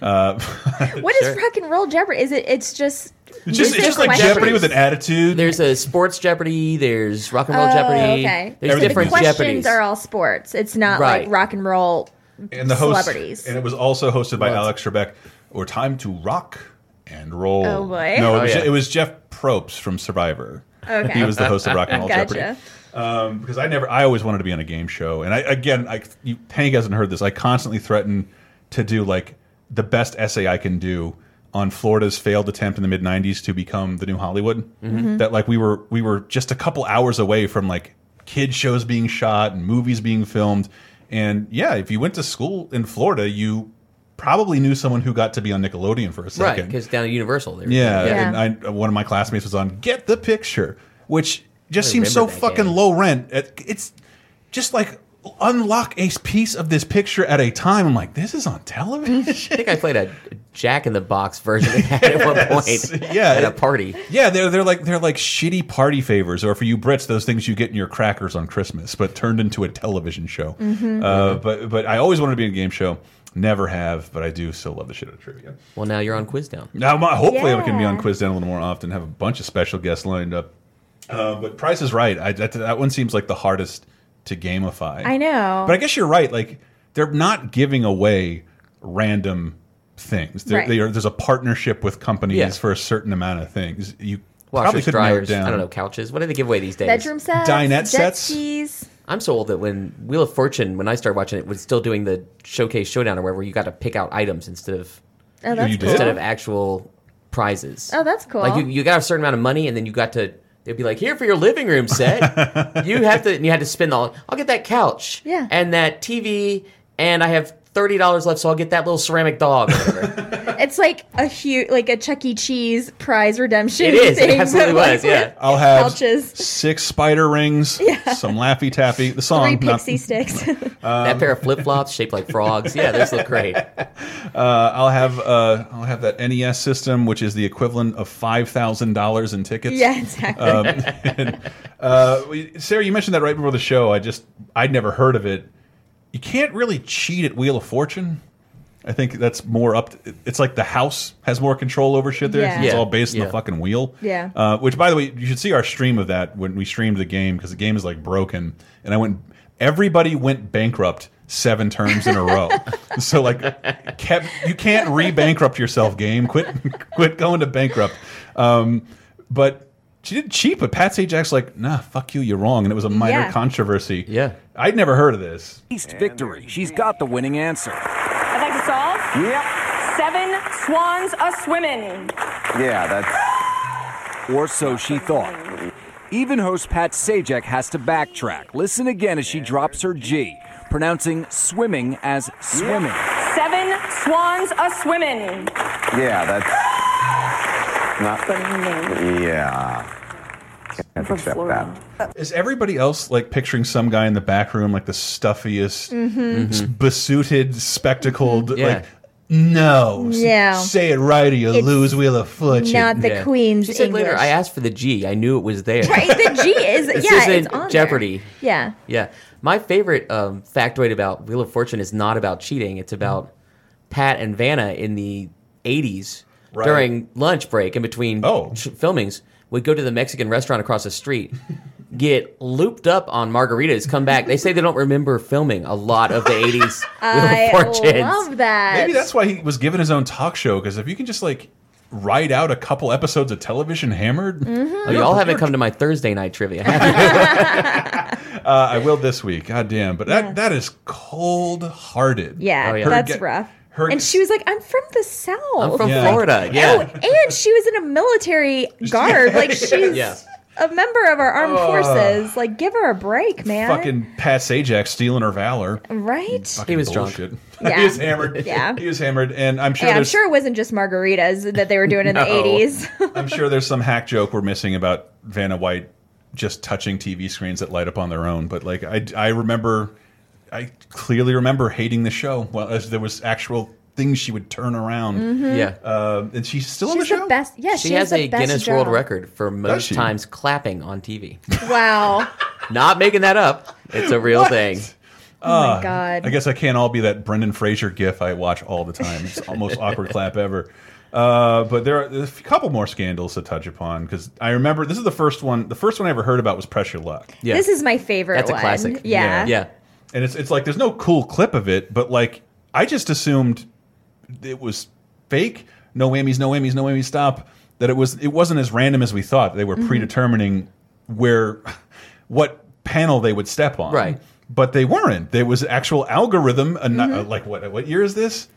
A: uh,
B: What is rock and roll Jeopardy? Is it? It's just.
A: it's just, it's just like
B: questions?
A: Jeopardy with an attitude.
C: There's a sports Jeopardy. There's rock and roll
B: Oh,
C: Jeopardy.
B: okay.
C: There's
B: So the
C: different
B: questions
C: Jeopardies.
B: are all sports. It's not
C: Right.
B: like rock and roll
A: and the host,
B: celebrities.
A: and it was also hosted by Alex Trebek. Or time to rock and roll.
B: Oh, boy.
A: No, it
C: Oh,
A: was,
C: yeah.
A: it was Jeff Probst from Survivor.
B: Okay.
A: He was the host of Rock and Roll
B: Gotcha.
A: Jeopardy. Um, because I never, I always wanted to be on a game show, and I again, I you, Hank hasn't heard this. I constantly threaten to do like the best essay I can do on Florida's failed attempt in the mid '90s to become the new Hollywood.
C: Mhm.
A: That like we were we were just a couple hours away from like kid shows being shot and movies being filmed, and yeah, if you went to school in Florida, you probably knew someone who got to be on Nickelodeon for a second.
C: right, because down at Universal. There.
A: Yeah, and I, one of my classmates was on Get the Picture, which just
C: I
A: seems so fucking
C: game.
A: low rent. It- It's just like unlock a piece of this picture at a time. I'm like, this is on television.
C: I think I played a Jack in the Box version of that at one point.
A: yeah,
C: at a party.
A: Yeah, they're they're like they're like shitty party favors, or for you Brits, those things you get in your crackers on Christmas, but turned into a television show.
C: Mhm.
A: Uh, but but I always wanted to be in a game show. Never have, but I do still love the shit out of trivia.
C: Well, now you're on Quiz Down.
A: Now, my- hopefully, I can be on Quiz Down a little more often. Have a bunch of special guests lined up. Uh, but Price is Right. I, that, that one seems like the hardest to gamify.
B: I know.
A: But I guess you're right. Like they're not giving away random things.
B: Right.
A: they are, there's a partnership with companies
C: Yeah.
A: for a certain amount of things. You probably
C: Washers,
A: could narrow
C: dryers,
A: down.
C: I don't know, couches. What do they give away these days?
B: Bedroom sets,
A: Dinette
B: jet
A: sets?
B: skis.
C: I'm so old that when Wheel of Fortune, when I started watching it, was still doing the showcase showdown or wherever you got to pick out items instead of
B: Oh, that's
A: you did?
C: instead of actual prizes.
B: Oh, that's cool.
C: Like you, you got a certain amount of money, and then you got to. They'd be like, "Here for your living room set, you have to." And you had to spend all. I'll get that couch,
B: Yeah.
C: and that TV, and I have thirty dollars left, so I'll get that little ceramic dog. Or whatever.
B: It's like a huge, like a Chuck E. Cheese prize redemption.
C: It is. It
B: thing,
C: absolutely
B: but, like,
C: was, yeah.
A: I'll have
B: couches,
A: six spider rings, yeah. some Laffy Taffy. The song,
B: three
A: not-
B: Pixy Stix.
C: that pair of flip flops shaped like frogs. Yeah, those look great.
A: Uh, I'll have uh, I'll have that NES system, which is the equivalent of five thousand dollars in tickets.
B: yeah, exactly.
A: Um, and, uh, Sarah, you mentioned that right before the show. I just I'd never heard of it. You can't really cheat at Wheel of Fortune. I think that's more up. To, it's like the house has more control over shit there.
B: Yeah.
A: It's
C: Yeah.
A: all based on the fucking wheel.
B: Yeah.
A: Uh, which, by the way, you should see our stream of that when we streamed the game because the game is like broken, and I went. Everybody went bankrupt seven terms in a row. so like, kept you can't re-bankrupt yourself. Game, quit, quit going to bankrupt. Um, but she did cheat, but Pat Sajak's like, nah, fuck you, you're wrong, and it was a minor
B: Yeah.
A: controversy.
C: Yeah.
A: I'd never heard of this.
L: East victory. She's got the winning answer.
D: I'd like to solve.
L: Yep.
D: Seven swans a swimming.
L: Yeah, that's. Or so she thought. Even host Pat Sajak has to backtrack. Listen again as she drops her G, pronouncing swimming as swimming.
D: Seven swans a swimming.
M: Yeah, that's not. Yeah. Can't accept that.
A: Is everybody else like picturing some guy in the back room, like the stuffiest,
B: Mhm.
A: s- besuited, spectacled?
C: Yeah.
A: Like, no, S-
B: Yeah.
A: say it right or you
B: It's
A: lose Wheel of Fortune.
B: not the
C: Yeah.
B: Queen's
C: She said
B: English.
C: later, I asked for the G. I knew it was there.
B: right, the G is
C: This
B: yeah,
C: isn't
B: it's on there.
C: Jeopardy.
B: Yeah.
C: Yeah. My favorite um, factoid about Wheel of Fortune is not about cheating. It's about Pat and Vanna in the 80s
A: Right.
C: during lunch break in between
A: Oh.
C: sh- filmings would go to the Mexican restaurant across the street, get looped up on margaritas, come back. They say they don't remember filming a lot of the 80s
B: I
C: Wheel of Fortunes.
B: love that.
A: Maybe that's why he was given his own talk show. Because if you can just like write out a couple episodes of television hammered,
B: Mm-hmm.
C: Oh, y'all haven't come to my Thursday night trivia.
A: uh, I will this week. God damn, but that that is cold hearted.
B: Yeah,
C: Oh, yeah.
B: that's
A: get-
B: rough.
A: her-
B: and she was like, "I'm from the South.
C: I'm from
A: Yeah.
C: Florida. Yeah.
B: Oh, and she was in a military guard. Like she's
C: Yeah.
B: A member of our armed forces. Like, give her a break, man.
A: Fucking Pat Sajak stealing her valor.
B: right?
A: Fucking
C: He was drunk.
A: bullshit.
B: Yeah.
A: he was hammered.
B: Yeah.
A: he was hammered, and I'm sure
B: Yeah, I'm sure it wasn't just margaritas that they were doing in the 80s.
A: I'm sure there's some hack joke we're missing about Vanna White just touching TV screens that light up on their own. But like I, I remember, I clearly remember hating the show. Well, as there was actual things she would turn around.
B: Mhm.
C: Yeah.
A: uh, and she's still on the
B: She's
A: show.
B: best. Yeah,
C: she,
B: she,
C: has
B: the
C: a Guinness
B: job.
C: World Record for most times clapping on TV.
B: Wow.
C: Not making that up. It's a real thing.
B: Oh my
A: Ah,
B: God.
A: I guess I can't all be that Brendan Fraser gif I watch all the time. It's the most awkward clap ever. Uh, but there are a couple more scandals to touch upon because I remember this is the first one. The first one I ever heard about was Press Your Luck.
C: Yeah.
B: This is my favorite
C: That's a
B: one.
C: classic.
B: Yeah.
C: Yeah.
A: and it's it's like there's no cool clip of it, but like I just assumed it was fake. No whammies, no whammies, no whammies. Stop. That it was it wasn't as random as we thought. They were
B: Mm-hmm.
A: predetermining where what panel they would step on.
C: Right.
A: But they weren't. There was actual algorithm. uh,
B: Mm-hmm.
A: uh, like what what year is this?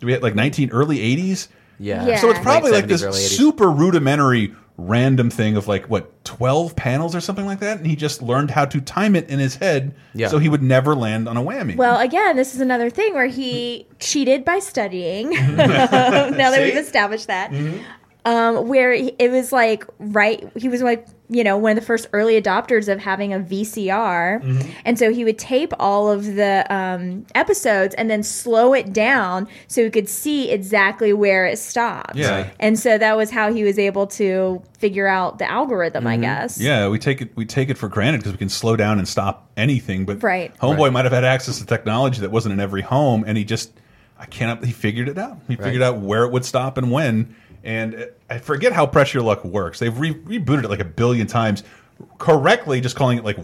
A: Do we have like 19 early 80s?
C: Yeah.
B: Yeah.
A: So it's probably
C: Late
A: like this
C: 70s, early 80s.
A: super rudimentary random thing of like what 12 panels or something like that and he just learned how to time it in his head
C: Yeah.
A: so he would never land on a whammy.
B: Well, again, this is another thing where he cheated by studying. now that
A: See?
B: We've established that, um, where it was like right, he was like you know one of the first early adopters of having a VCR,
A: Mm-hmm.
B: and so he would tape all of the um, episodes and then slow it down so he could see exactly where it stopped.
A: Yeah.
B: and so that was how he was able to figure out the algorithm, I guess.
A: Mm-hmm. Yeah, we take it we take it for granted because we can slow down and stop anything. But
B: Right.
A: Homeboy might have had access to technology that wasn't in every home, and he just I cannot. He figured it out. He figured out where it would stop and when. And uh, I forget how Press Your Luck works. They've re rebooted it like a billion times, correctly, just calling it like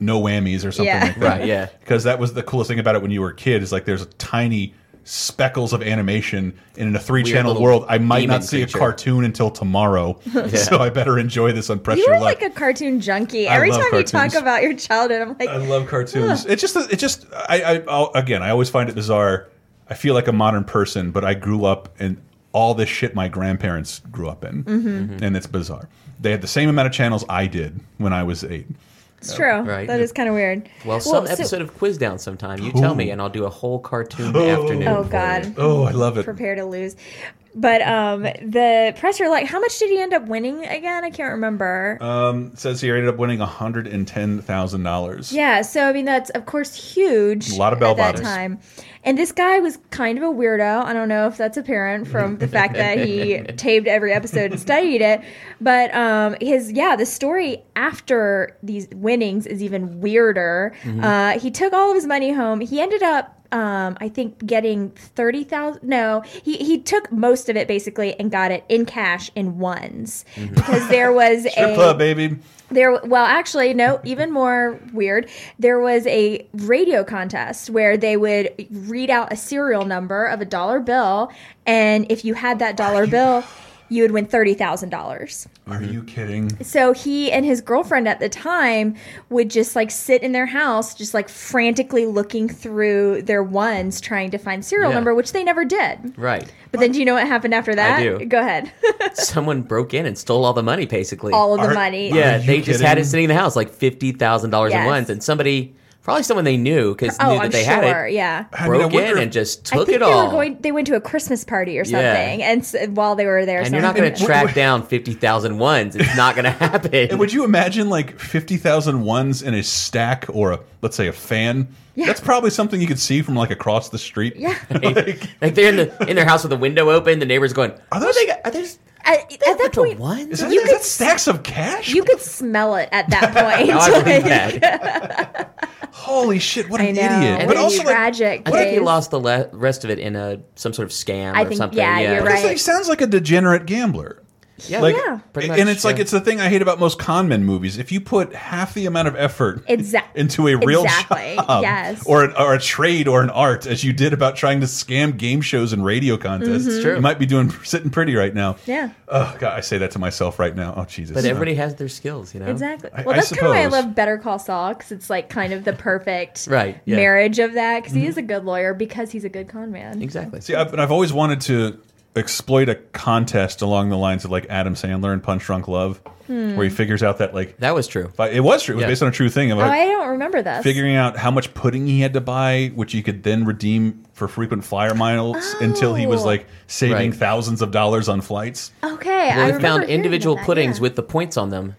A: no whammies or something
B: Yeah.
A: like that.
C: Right, yeah.
A: Because that was the coolest thing about it when you were a kid. Is like there's a tiny speckles of animation and in a three channel world. I might not see
C: creature.
A: a cartoon until tomorrow, so I better enjoy this on Pressure
B: You are like a cartoon junkie.
A: I
B: Every
A: love
B: time you talk about your childhood, I'm like,
A: I love cartoons. It's just, it just, I, I, I'll, again, I always find it bizarre. I feel like a modern person, but I grew up in all this shit my grandparents grew up in,
B: Mm-hmm.
A: and it's bizarre. They had the same amount of channels I did when I was eight.
B: it's true.
C: Right.
B: That is kind of weird.
C: Well, some
B: so-
C: episode of Quiz Down sometime. You tell me, and I'll do a whole cartoon afternoon.
B: Oh God.
A: Oh, I love it.
B: Prepare to lose. But um the Press Your Luck how much did he end up winning again? I can't remember.
A: Um, says he ended up winning a hundred and ten thousand dollars.
B: yeah, so I mean that's of course huge.
A: A lot of
B: at
A: bell
B: that
A: bottoms.
B: time. And this guy was kind of a weirdo. I don't know if that's apparent from the fact that he taped every episode and studied it. But um his yeah, the story after these winnings is even weirder.
A: Mm-hmm.
B: Uh he took all of his money home. He ended up um, I think getting thirty thousand. No, he he took most of it basically and got it in cash in ones because there was
A: Mm-hmm.
B: A
A: club, baby.
B: there. Well, actually, no. Even more weird. There was a radio contest where they would read out a serial number of a dollar bill, and if you had that dollar bill, you would win thirty thousand dollars.
A: Are you kidding?
B: So he and his girlfriend at the time would just like sit in their house, just like frantically looking through their ones, trying to find serial
C: Yeah.
B: number, which they never did.
C: Right.
B: But then do you know what happened after that?
C: do.
B: Go ahead.
C: Someone broke in and stole all the money, basically.
B: All of the
A: Are-
B: money.
C: Yeah,
A: Are you
C: they just had it
A: kidding?
C: sitting in the house, like fifty thousand dollars
B: Yes.
C: at once, and somebody, probably someone they knew, because
B: Oh,
C: knew that
B: I'm
C: they
B: sure.
C: had it,
B: Yeah.
A: I mean, I
C: broke
A: wonder
C: in
A: if-
C: and just
B: I
C: took
B: think
C: it
B: they
C: all.
B: were going. They went to a Christmas party or
C: Yeah.
B: something, and s while they were there,
C: and you're not going to
B: something-
C: track down fifty thousand ones. It's not going to happen.
A: And would you imagine like 50,000 ones in a stack or a, let's say a fan?
B: Yeah.
A: That's probably something you could see from like across the street.
B: Yeah.
A: like,
C: like they're in the in their house with the window open. The neighbors going,
A: are
C: "What
A: those,
C: they got? Are there
B: At, at that
C: bunch
B: point,
A: is that,
B: you
A: is
B: could
A: that stacks of cash?
B: you could smell it at that point.
C: No, I believe that.
A: Holy shit, what
B: I
A: an
B: know.
A: idiot.
C: And
A: But also,
C: you-
A: like,
B: tragic.
C: I think he lost the le- rest of it in a some sort of scam
B: I
C: or
B: think-
C: something.
B: yeah, you're right.
A: he sounds like a degenerate gambler.
C: Yeah,
A: like,
B: Yeah.
C: pretty
A: and
C: much,
A: it's like it's the thing I hate about most con men movies. If you put half the amount of effort
B: Exac-
A: into a real
B: exactly,
A: job,
B: yes.
A: or an, or a trade or an art as you did about trying to scam game shows and radio contests,
B: Mm-hmm.
A: you might be doing sitting pretty right now.
B: Yeah.
A: Oh god, I say that to myself right now. Oh Jesus.
C: But everybody has their skills, you know.
B: Exactly.
A: I-
B: Well,
A: I
B: that's kind of why I love Better Call Saul because it's like kind of the perfect
C: Right, yeah.
B: marriage of that because
A: Mm-hmm.
B: he is a good lawyer because he's a good con man.
C: Exactly.
A: See, I've, and I've always wanted to exploit a contest along the lines of like Adam Sandler and Punch Drunk Love, where he figures out that like
C: That was true.
A: But it was true. It was
C: Yeah.
A: based on a true thing. Of
B: Oh, I don't remember that.
A: figuring out how much pudding he had to buy, which you could then redeem for frequent flyer miles until he was
B: Oh.
A: like saving
C: Right.
A: thousands of dollars on flights.
B: okay,
C: Well,
B: I
C: we found individual
B: that,
C: puddings
B: yeah.
C: with the points on them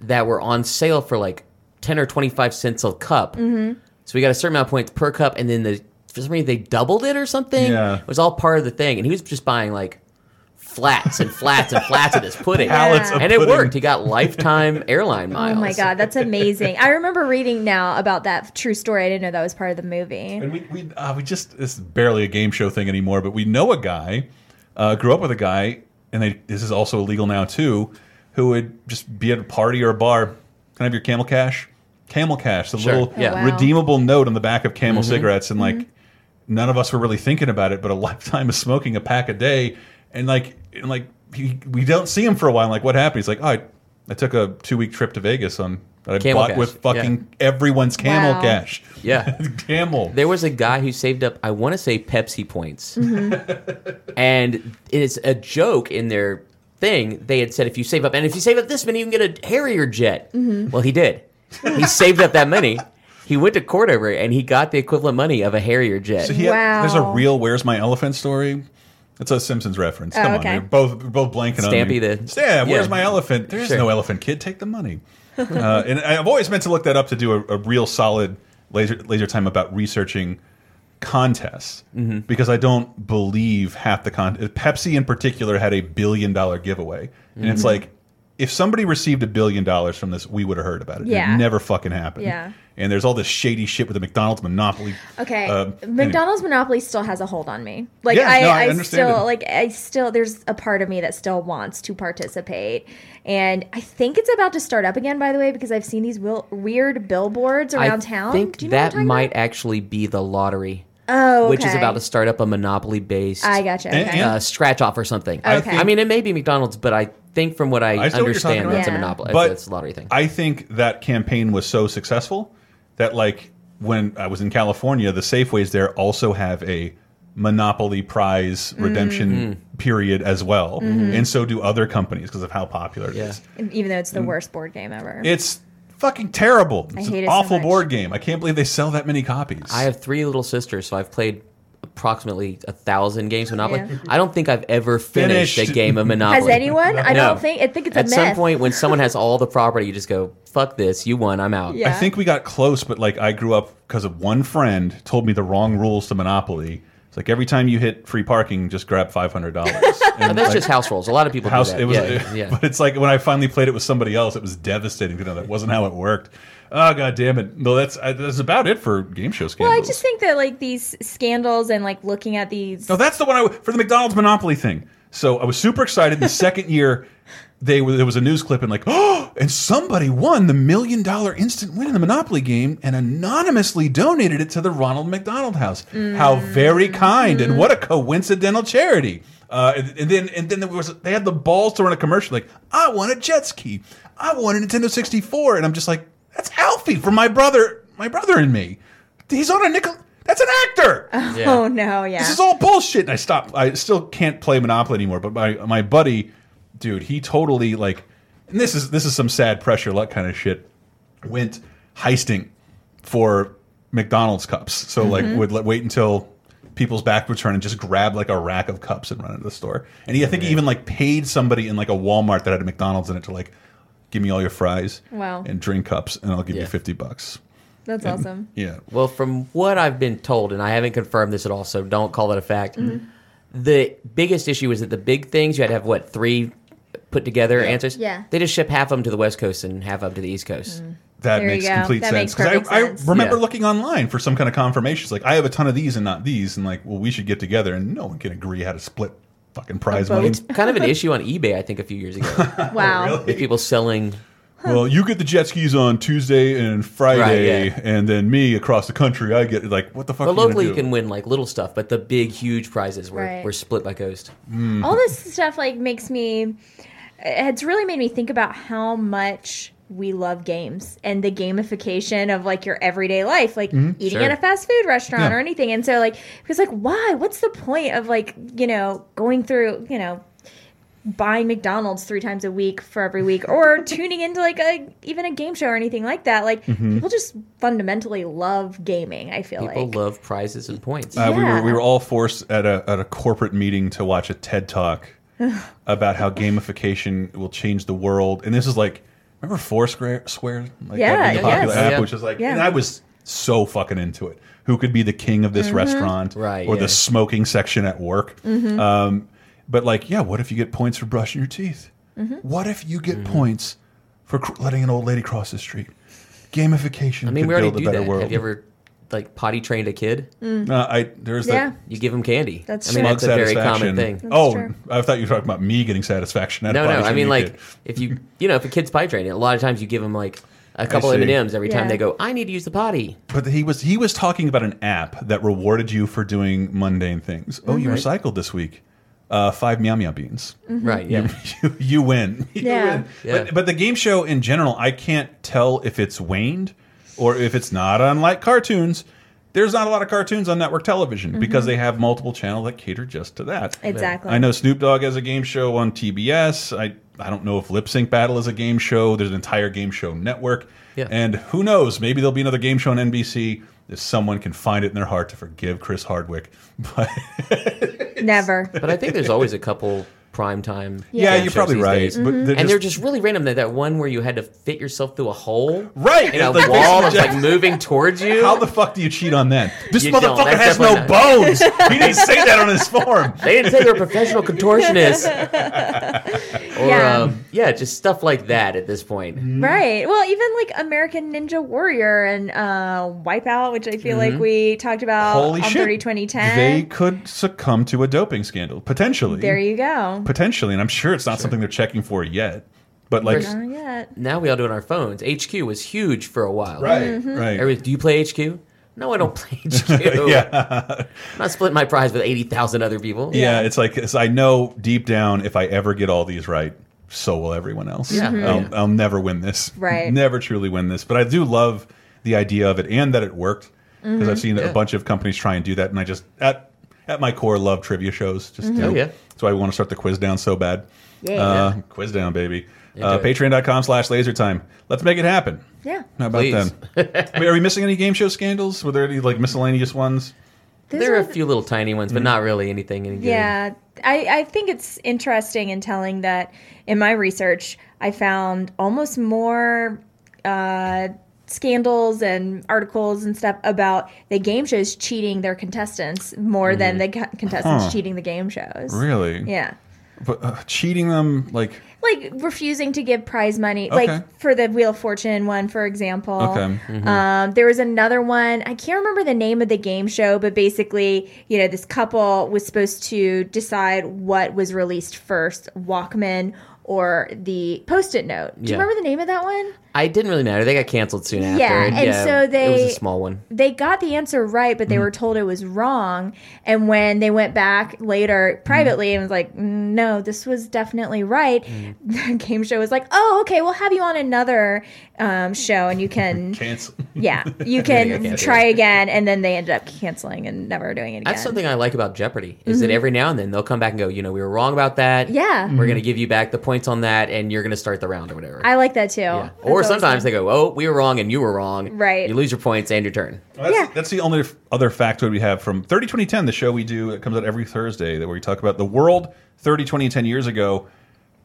C: that were on sale for like ten or twenty five cents a cup. Mm-hmm. So we got a certain amount of points per cup, and then the for some reason they doubled it or something.
A: Yeah.
C: It was all part of the thing, and he was just buying like flats and flats and flats of this pudding,
A: Pallets of
C: and it
A: pudding.
C: worked. He got lifetime airline miles.
B: Oh my god, that's amazing! I remember reading now about that true story. I didn't know that was part of the movie.
A: And we we uh, we just this is barely a game show thing anymore. But we know a guy, uh, grew up with a guy, and they this is also illegal now too, who would just be at a party or a bar. Can I have your Camel Cash? Camel Cash, the
C: Sure,
A: little
C: yeah. Oh, wow.
A: redeemable note on the back of Camel
C: Mhm.
A: cigarettes, and like
B: Mm-hmm.
A: None of us were really thinking about it, but a lifetime of smoking a pack a day, and like and like he, we don't see him for a while. Like what happened? He's like, oh, I, I took a two week trip to Vegas on that I
C: Camel
A: bought
C: Cash,
A: with fucking
C: yeah.
A: everyone's Camel
B: Wow.
A: Cash.
C: Yeah.
A: Camel.
C: There was a guy who saved up, I want to say Pepsi points. and it's a joke in their thing. They had said if you save up, and if you save up this many, you can get a Harrier jet.
B: Mhm.
C: Well, he did. He saved up that money. He went to court over it, and he got the equivalent money of a Harrier jet.
A: So he had, there's a real "Where's My Elephant" story. It's a Simpsons reference.
B: Oh,
A: Come
B: okay.
A: on, we're both we're both blanking on
C: Stampy
A: me.
C: the-
A: yeah. Where's
C: yeah.
A: my elephant? There's
C: Sure.
A: no elephant, kid. Take the money. uh, and I've always meant to look that up to do a, a real solid laser laser time about researching contests
C: Mm-hmm.
A: because I don't believe half the con. Pepsi in particular had a billion dollar giveaway, and it's
B: Mhm.
A: like. If somebody received a billion dollars from this, we would have heard about it.
B: Yeah.
A: It never fucking happened.
B: Yeah.
A: And there's all this shady shit with the McDonald's monopoly.
B: Okay,
A: Uh,
B: McDonald's monopoly still has a hold on me. Like
A: Yeah,
B: I,
A: no, I
B: I,
A: understand
B: still
A: it.
B: like I still there's a part of me that still wants to participate, and I think it's about to start up again. By the way, because I've seen these wil- weird billboards around
C: I
B: town.
C: think
B: Do you know what I'm
C: that
B: talking
C: might actually be the lottery.
B: Oh,
C: Which is about to start up a monopoly based
B: I gotcha, okay.
C: uh, scratch off or something.
B: I Okay. think-
C: I mean, it may be McDonald's, but I think from what I,
A: I see what you're
C: understand,
A: talking
C: that's a monopoly.
A: But
C: it's a lottery thing.
A: I think that campaign was so successful that, like, when I was in California, the Safeways there also have a Monopoly prize mm. redemption mm. period as well,
B: Mhm.
A: and so do other companies because of how popular it is.
B: And even though it's the mm. worst board game ever.
A: It's fucking terrible.
B: I
A: It's
B: hate
A: an
B: it so
A: awful
B: much.
A: board game. I can't believe they sell that many copies.
C: I have three little sisters, so I've played approximately a thousand games of Monopoly.
B: Yeah.
C: I don't think I've ever finished,
A: Finished.
C: a game of Monopoly.
B: Has anyone? I
C: No.
B: don't think. I think it's a
C: At
B: myth.
C: some point, when someone has all the property, you just go, "Fuck this! You won. I'm out."
A: I think we got close, but like I grew up because of one friend told me the wrong rules to Monopoly. It's like every time you hit free parking, just grab five hundred dollars.
C: And that's just house rules. A lot of people do
A: house.
C: that.
A: It was,
C: Yeah, yeah.
A: but it's like when I finally played it with somebody else, it was devastating to know that wasn't how it worked. Ah, oh god damn it! No, that's I, that's about it for game show scandals Well.
B: I just think that like these scandals and like looking at these.
A: No, that's the one I for the McDonald's Monopoly thing. So I was super excited. The second year, they were, there was a news clip and like, oh, and somebody won the million dollar instant win in the Monopoly game and anonymously donated it to the Ronald McDonald House. How mm. very kind and what a coincidental charity. Uh, and, and then and then there was they had the balls to run a commercial like, I want a jet ski, I want a Nintendo sixty four, and I'm just like, that's Alfie from my brother, my brother and me. He's on a nickel. That's an actor.
B: Oh no! Yeah.
A: This is all bullshit. And I stopped. I still can't play Monopoly anymore. But my my buddy, dude, he totally like. And this is this is some sad Press Your Luck kind of shit. Went heisting for McDonald's cups. So like
B: Mhm.
A: would let, wait until people's back would turn and just grab like a rack of cups and run into the store. And he, I think he even like paid somebody in like a Walmart that had a McDonald's in it to like give me all your fries
B: Wow.
A: and drink cups and I'll give you fifty bucks.
B: That's
A: And-
B: awesome.
A: Yeah.
C: Well, from what I've been told, and I haven't confirmed this at all, so don't call it a fact.
B: Mhm.
C: The biggest issue is that the big things you had to have what three put together answers.
B: Yeah.
C: They just ship half of them to the West Coast and half of them to the East Coast.
A: That
B: There
A: makes complete
B: That
A: sense.
B: Because
A: I. I remember
C: Yeah.
A: looking online for some kind of confirmation. It's like I have a ton of these and not these, and like, well, we should get together, and no one can agree how to split fucking prize money.
C: It's kind of an issue on eBay, I think, a few years ago.
B: Wow.
C: With people selling.
A: Well, you get the jet skis on Tuesday and Friday,
C: Right, yeah.
A: and then me across the country, I get like, what the fuck?
C: But
A: are you gonna
C: locally, you can win like little stuff, but the big, huge prizes were,
B: Right.
C: were split by Ghost.
A: Mm.
B: all this stuff like makes me it's really made me think about how much we love games and the gamification of like your everyday life like
A: Mhm.
B: eating
C: Sure.
B: at a fast food restaurant
A: Yeah.
B: or anything and so like because like why what's the point of like you know going through you know buying McDonald's three times a week for every week or tuning into like a even a game show or anything like that like
A: Mhm.
B: people just fundamentally love gaming I feel
C: People
B: like People
C: love prizes and points.
A: Uh, we were
B: Yeah.
A: we were all forced at a at a corporate meeting to watch a TED talk about how gamification will change the world, and this is like remember Foursquare, Square, like
B: Yeah,
A: that really popular
B: yes.
A: app,
C: Yeah.
A: which is like,
B: Yeah.
A: and I was so fucking into it. Who could be the king of this
B: Mhm.
A: restaurant,
C: Right,
A: Or
C: yeah.
A: the smoking section at work?
B: Mhm.
A: Um, but like, yeah, what if you get points for brushing your teeth?
B: Mhm.
A: What if you get points for cr letting an old lady cross the street? Gamification
C: I mean,
A: could
C: we already
A: build a
C: do
A: better
C: that.
A: world.
C: Have you ever like potty trained a kid?
B: Mm.
A: Uh, I there's
B: Yeah.
A: the
C: You give them candy.
B: That's
C: I mean,
B: true.
C: that's a very common
A: satisfaction.
C: thing.
A: oh,
B: true.
A: I thought you were talking about me getting satisfaction. at
C: No,
A: potty
C: no. I mean, like,
A: kid.
C: if you, you know, if a kid's potty training, a lot of times you give them like a couple
A: see.
C: M and M's every time they go. I need to use the potty.
A: But he was he was talking about an app that rewarded you for doing mundane things. Oh, you recycled this week. Uh, five meow meow beans.
C: Right. Yeah.
A: You, you win. You
B: Yeah.
A: win.
C: Yeah.
A: But, but the game show in general, I can't tell if it's waned or if it's not. Unlike cartoons, there's not a lot of cartoons on network television mm-hmm. because they have multiple channels that cater just to that.
B: Exactly.
A: I know Snoop Dogg has a game show on TBS. I I don't know if Lip Sync Battle is a game show. There's an entire game show network.
C: Yeah.
A: And who knows? Maybe there'll be another game show on NBC if someone can find it in their heart to forgive Chris Hardwick. But
B: Never.
C: But I think there's always a couple prime time.
A: yeah,
C: game
A: you're probably right.
C: days.
A: But they're
C: and they're just really random. That that one where you had to fit yourself through a hole,
A: Right,
C: In a
A: like
C: wall that's like moving towards you.
A: How the fuck do you cheat on that? This
C: You
A: motherfucker has no
C: definitely
A: bones. he didn't say that on his form.
C: They didn't say they were professional contortionists. or
B: Yeah.
C: um, yeah, just stuff like that at this point.
B: Right. Well, even like American Ninja Warrior and uh, Wipeout, which I feel like we talked about
A: Mm-hmm. Holy
B: on
A: shit.
B: 30 2010.
A: They could succumb to a doping scandal, potentially.
B: there you go.
A: Potentially, and I'm sure it's not something they're checking for yet. But like,
C: First-
B: Not yet.
C: Now we all do it on our phones. HQ was huge for a while.
A: right,
B: Mm-hmm.
A: right.
C: Everybody, do you play HQ? No, I don't play HQ.
A: yeah.
C: I'm not splitting my prize with 80,000 other people.
A: yeah, It's like it's, I know deep down if I ever get all these right, so will everyone else.
C: Yeah.
A: I'll,
C: Mhm.
A: I'll never win this.
B: Right.
A: Never truly win this. But I do love the idea of it and that it worked because
B: Mm-hmm.
A: I've seen
C: Yeah.
A: a bunch of companies try and do that, and I just at at my core love trivia shows. Just
B: Mm-hmm.
A: do.
C: Oh, yeah.
A: That's why we want to start the quiz down so bad.
B: Yeah.
A: Uh, quiz down, baby. Uh, Patreon.com slash laser time. Let's make it happen.
B: Yeah.
A: How about
C: Please.
A: them? Wait, are we missing any game show scandals? Were there any like miscellaneous ones?
B: Those
C: There are
B: are
C: a few little tiny ones, but not really anything any.
B: Yeah, I, I think it's interesting in telling that in my research, I found almost more uh, scandals and articles and stuff about the game shows cheating their contestants more than the co- contestants
A: Huh.
B: cheating the game shows.
A: Really?
B: Yeah.
A: But uh, cheating them, like
B: Like refusing to give prize money,
A: Okay.
B: like for the Wheel of Fortune one, for example.
A: Okay.
B: Um, there was another one. I can't remember the name of the game show, but basically, you know, this couple was supposed to decide what was released first, Walkman or the Post-it note. Do you remember the name of that one?
C: I didn't really matter. They got canceled soon after.
B: Yeah, and so they It
C: was a small one.
B: They got the answer right, but they were told it was wrong. And when they went back later privately and was like, "Mm, "No, this was definitely right," the game show was like, "Oh, okay, we'll have you on another um, show, and you can,
A: cancel.
B: yeah, you can
C: yeah, yeah.
B: try again." And then they ended up canceling and never doing it again.
C: That's something I like about Jeopardy is that every now and then they'll come back and go, you know, we were wrong about that.
B: Mm-hmm. Yeah.
C: We're going to give you back the points on that, and you're going to start the round or whatever.
B: I like that too.
C: yeah. Or
B: always
C: sometimes they go, oh, we were wrong and you were wrong.
B: Right.
C: You lose your points and your turn.
A: That's,
B: Yeah.
A: that's the only other factoid we have from 30 2010, the show we do that comes out every Thursday, that where we talk about the world 30 20 10 years ago.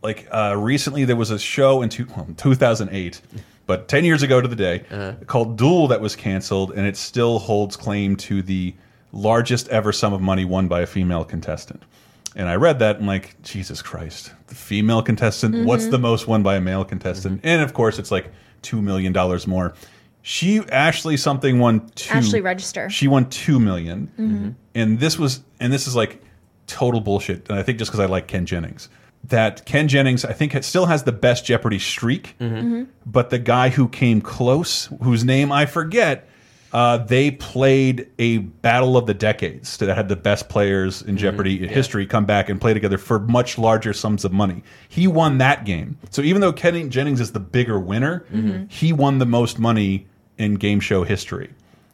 A: Like uh, recently, there was a show in two, well, 2008, but 10 years ago to the day, called Duel that was canceled, and it still holds claim to the largest ever sum of money won by a female contestant. And I read that and like, Jesus Christ, the female contestant, what's the mm-hmm. most won by a male contestant? Mm-hmm. And of course, it's like $2 million more. She, Ashley something won two.
B: Ashley Register.
A: She won two million. Mm-hmm. and this was, and this is like total bullshit. And I think just because I like Ken Jennings, that Ken Jennings, I think, still has the best Jeopardy streak. But the guy who came close, whose name I forget, uh, they played a battle of the decades that had the best players in Jeopardy history come back and play together for much larger sums of money. He won that game. So even though Ken Jennings is the bigger winner, he won the most money in game show history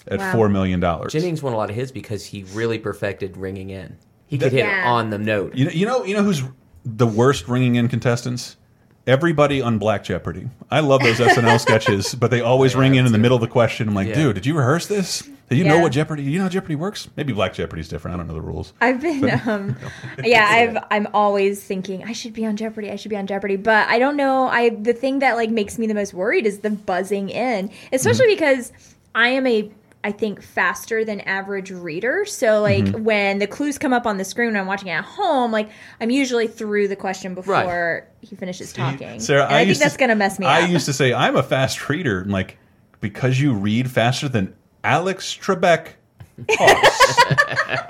A: at
B: Wow.
A: four million dollars.
C: Jennings won a lot of his because he really perfected ringing in. He could hit
B: Yeah.
C: on the note.
A: You know, you know, you know who's the worst ringing in contestants? Everybody on Black Jeopardy. I love those SNL sketches, but they always ring in in the middle of the question. I'm like,
C: Yeah.
A: dude, did you rehearse this? Did you know what Jeopardy? Do you know how Jeopardy works? Maybe Black Jeopardy's different. I don't know the rules.
B: I've been, um, yeah, I've, I'm always thinking I should be on Jeopardy. I should be on Jeopardy, but I don't know. I the thing that like makes me the most worried is the buzzing in, especially
A: Mm-hmm.
B: because I am a I think faster than average reader. So like
A: Mhm.
B: when the clues come up on the screen when I'm watching at home, like I'm usually through the question before he finishes talking.
A: Sarah,
B: and I, think that's
A: to,
B: gonna mess me
A: I
B: up.
A: I used to say I'm a fast reader, and like because you read faster than Alex Trebek.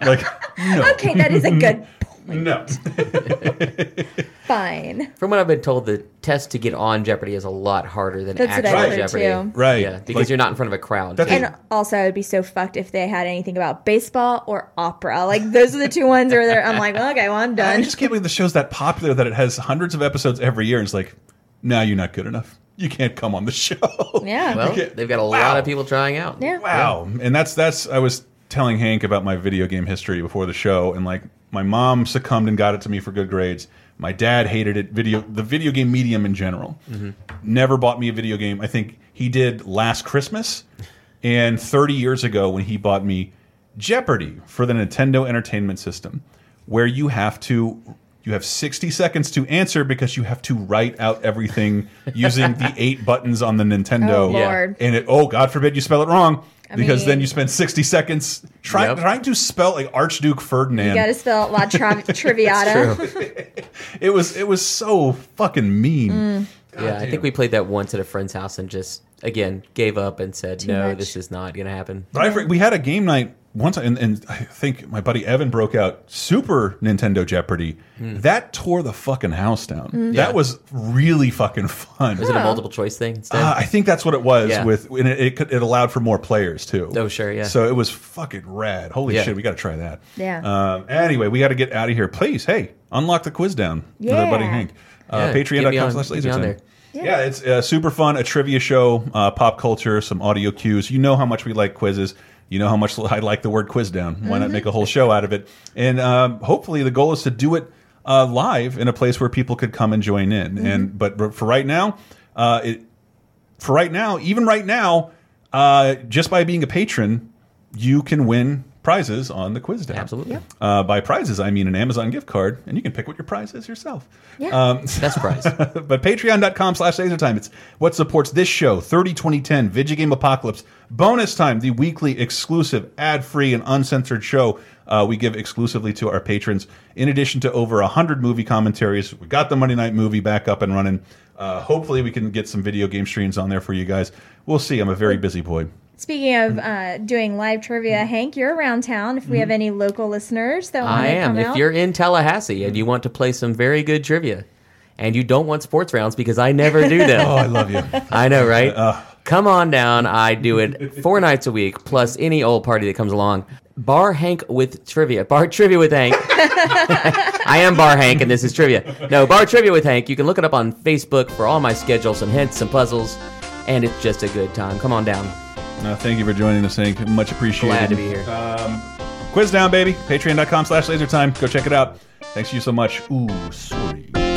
A: like no.
B: Okay, that is a good
A: no.
B: Fine.
C: From what I've been told, the test to get on Jeopardy is a lot harder than
B: That's what
C: actual
B: I've heard,
C: Jeopardy.
B: too.
A: Right.
C: Yeah, because
A: Like-
C: you're not in front of a crowd.
B: And also, I would be so fucked if they had anything about baseball or opera. Like those are the two ones where they're, I'm like, well, okay, well, I'm done.
A: I
B: done.
A: just can't believe the show's that popular that it has hundreds of episodes every year. And it's like, now you're not good enough. You can't come on the show.
B: Yeah.
C: well,
A: You
C: they've got a
A: Wow.
C: lot of people trying out.
B: Yeah.
A: Wow. And that's that's I was telling Hank about my video game history before the show and like my mom succumbed and got it to me for good grades. My dad hated it video the video game medium in general.
C: Mm-hmm.
A: Never bought me a video game. I think he did last Christmas and 30 years ago when he bought me Jeopardy for the Nintendo Entertainment System where you have to you have 60 seconds to answer because you have to write out everything using the eight buttons on the Nintendo.
B: Oh, Lord.
A: And it oh god forbid you spell it wrong
B: I
A: because then you spend 60 seconds trying
C: Yep.
A: trying to spell like Archduke Ferdinand.
B: You got to spell La Tra- Triviata.
A: it was it was so fucking mean.
B: Mm.
C: yeah, I think we played that once at a friend's house and just again gave up and said,
B: Too
C: no,
B: much.
C: this is not going to happen.
A: But I, we had a game night once, and, and I think my buddy Evan broke out Super Nintendo Jeopardy. That tore the fucking house down.
B: Mm.
A: That
C: Yeah.
A: was really fucking fun.
C: Was it a multiple choice thing instead?
A: Uh, I think that's what it was.
C: Yeah.
A: With and it, it, it allowed for more players too.
C: Oh, sure, yeah.
A: So it was fucking rad. Holy
C: Yeah.
A: shit, we got to try that.
B: Yeah.
A: Um, anyway, we got to get out of here. Please, hey, unlock the quiz down with our buddy
B: Yeah.
A: Hank.
C: Yeah,
A: Uh,
C: get
A: Patreon.com
C: on-
A: slash
C: get me on
A: lasertime.
C: there.
A: Yeah. it's uh, super fun. A trivia show, uh, pop culture, some audio cues. You know how much we like quizzes. You know how much I like the word quiz down. Why not make a whole show out of it? And um, hopefully, the goal is to do it uh, live in a place where people could come and join in. And but for right now, uh, it, for right now, even right now, uh, just by being a patron, you can win prizes on the quiz down.
C: Absolutely.
A: Uh, by prizes, I mean an Amazon gift card, and you can pick what your prize is yourself.
B: Yeah.
A: Um,
C: Best prize.
A: but patreon.com slash lasertime. It's what supports this show, 30 2010, Video Game Apocalypse. Bonus time, the weekly exclusive, ad free, and uncensored show uh, we give exclusively to our patrons. In addition to over 100 movie commentaries, we got the Monday Night Movie back up and running. Uh, hopefully, we can get some video game streams on there for you guys. We'll see. I'm a very busy boy.
B: Speaking of mm-hmm. uh, doing live trivia, mm-hmm. Hank, you're around town. If we have mm-hmm. any local listeners that want
C: I
B: to do.
C: I am.
B: come
C: If
B: out,
C: you're in Tallahassee and you want to play some very good trivia, and you don't want sports rounds because I never do them.
A: Oh, I love you.
C: I know, right? Uh. Come on down. I do it four nights a week, plus any old party that comes along. Bar Hank with trivia. Bar trivia with Hank. I am Bar Hank, and this is trivia. No, Bar trivia with Hank. You can look it up on Facebook for all my schedules, some hints, some puzzles, and it's just a good time. Come on down.
A: Uh, thank you for joining us, Hank. Much appreciated.
C: Glad to be here.
A: Um, quiz down, baby. Patreon.com slash lasertime. Go check it out. Thanks to you so much. Ooh, sorry.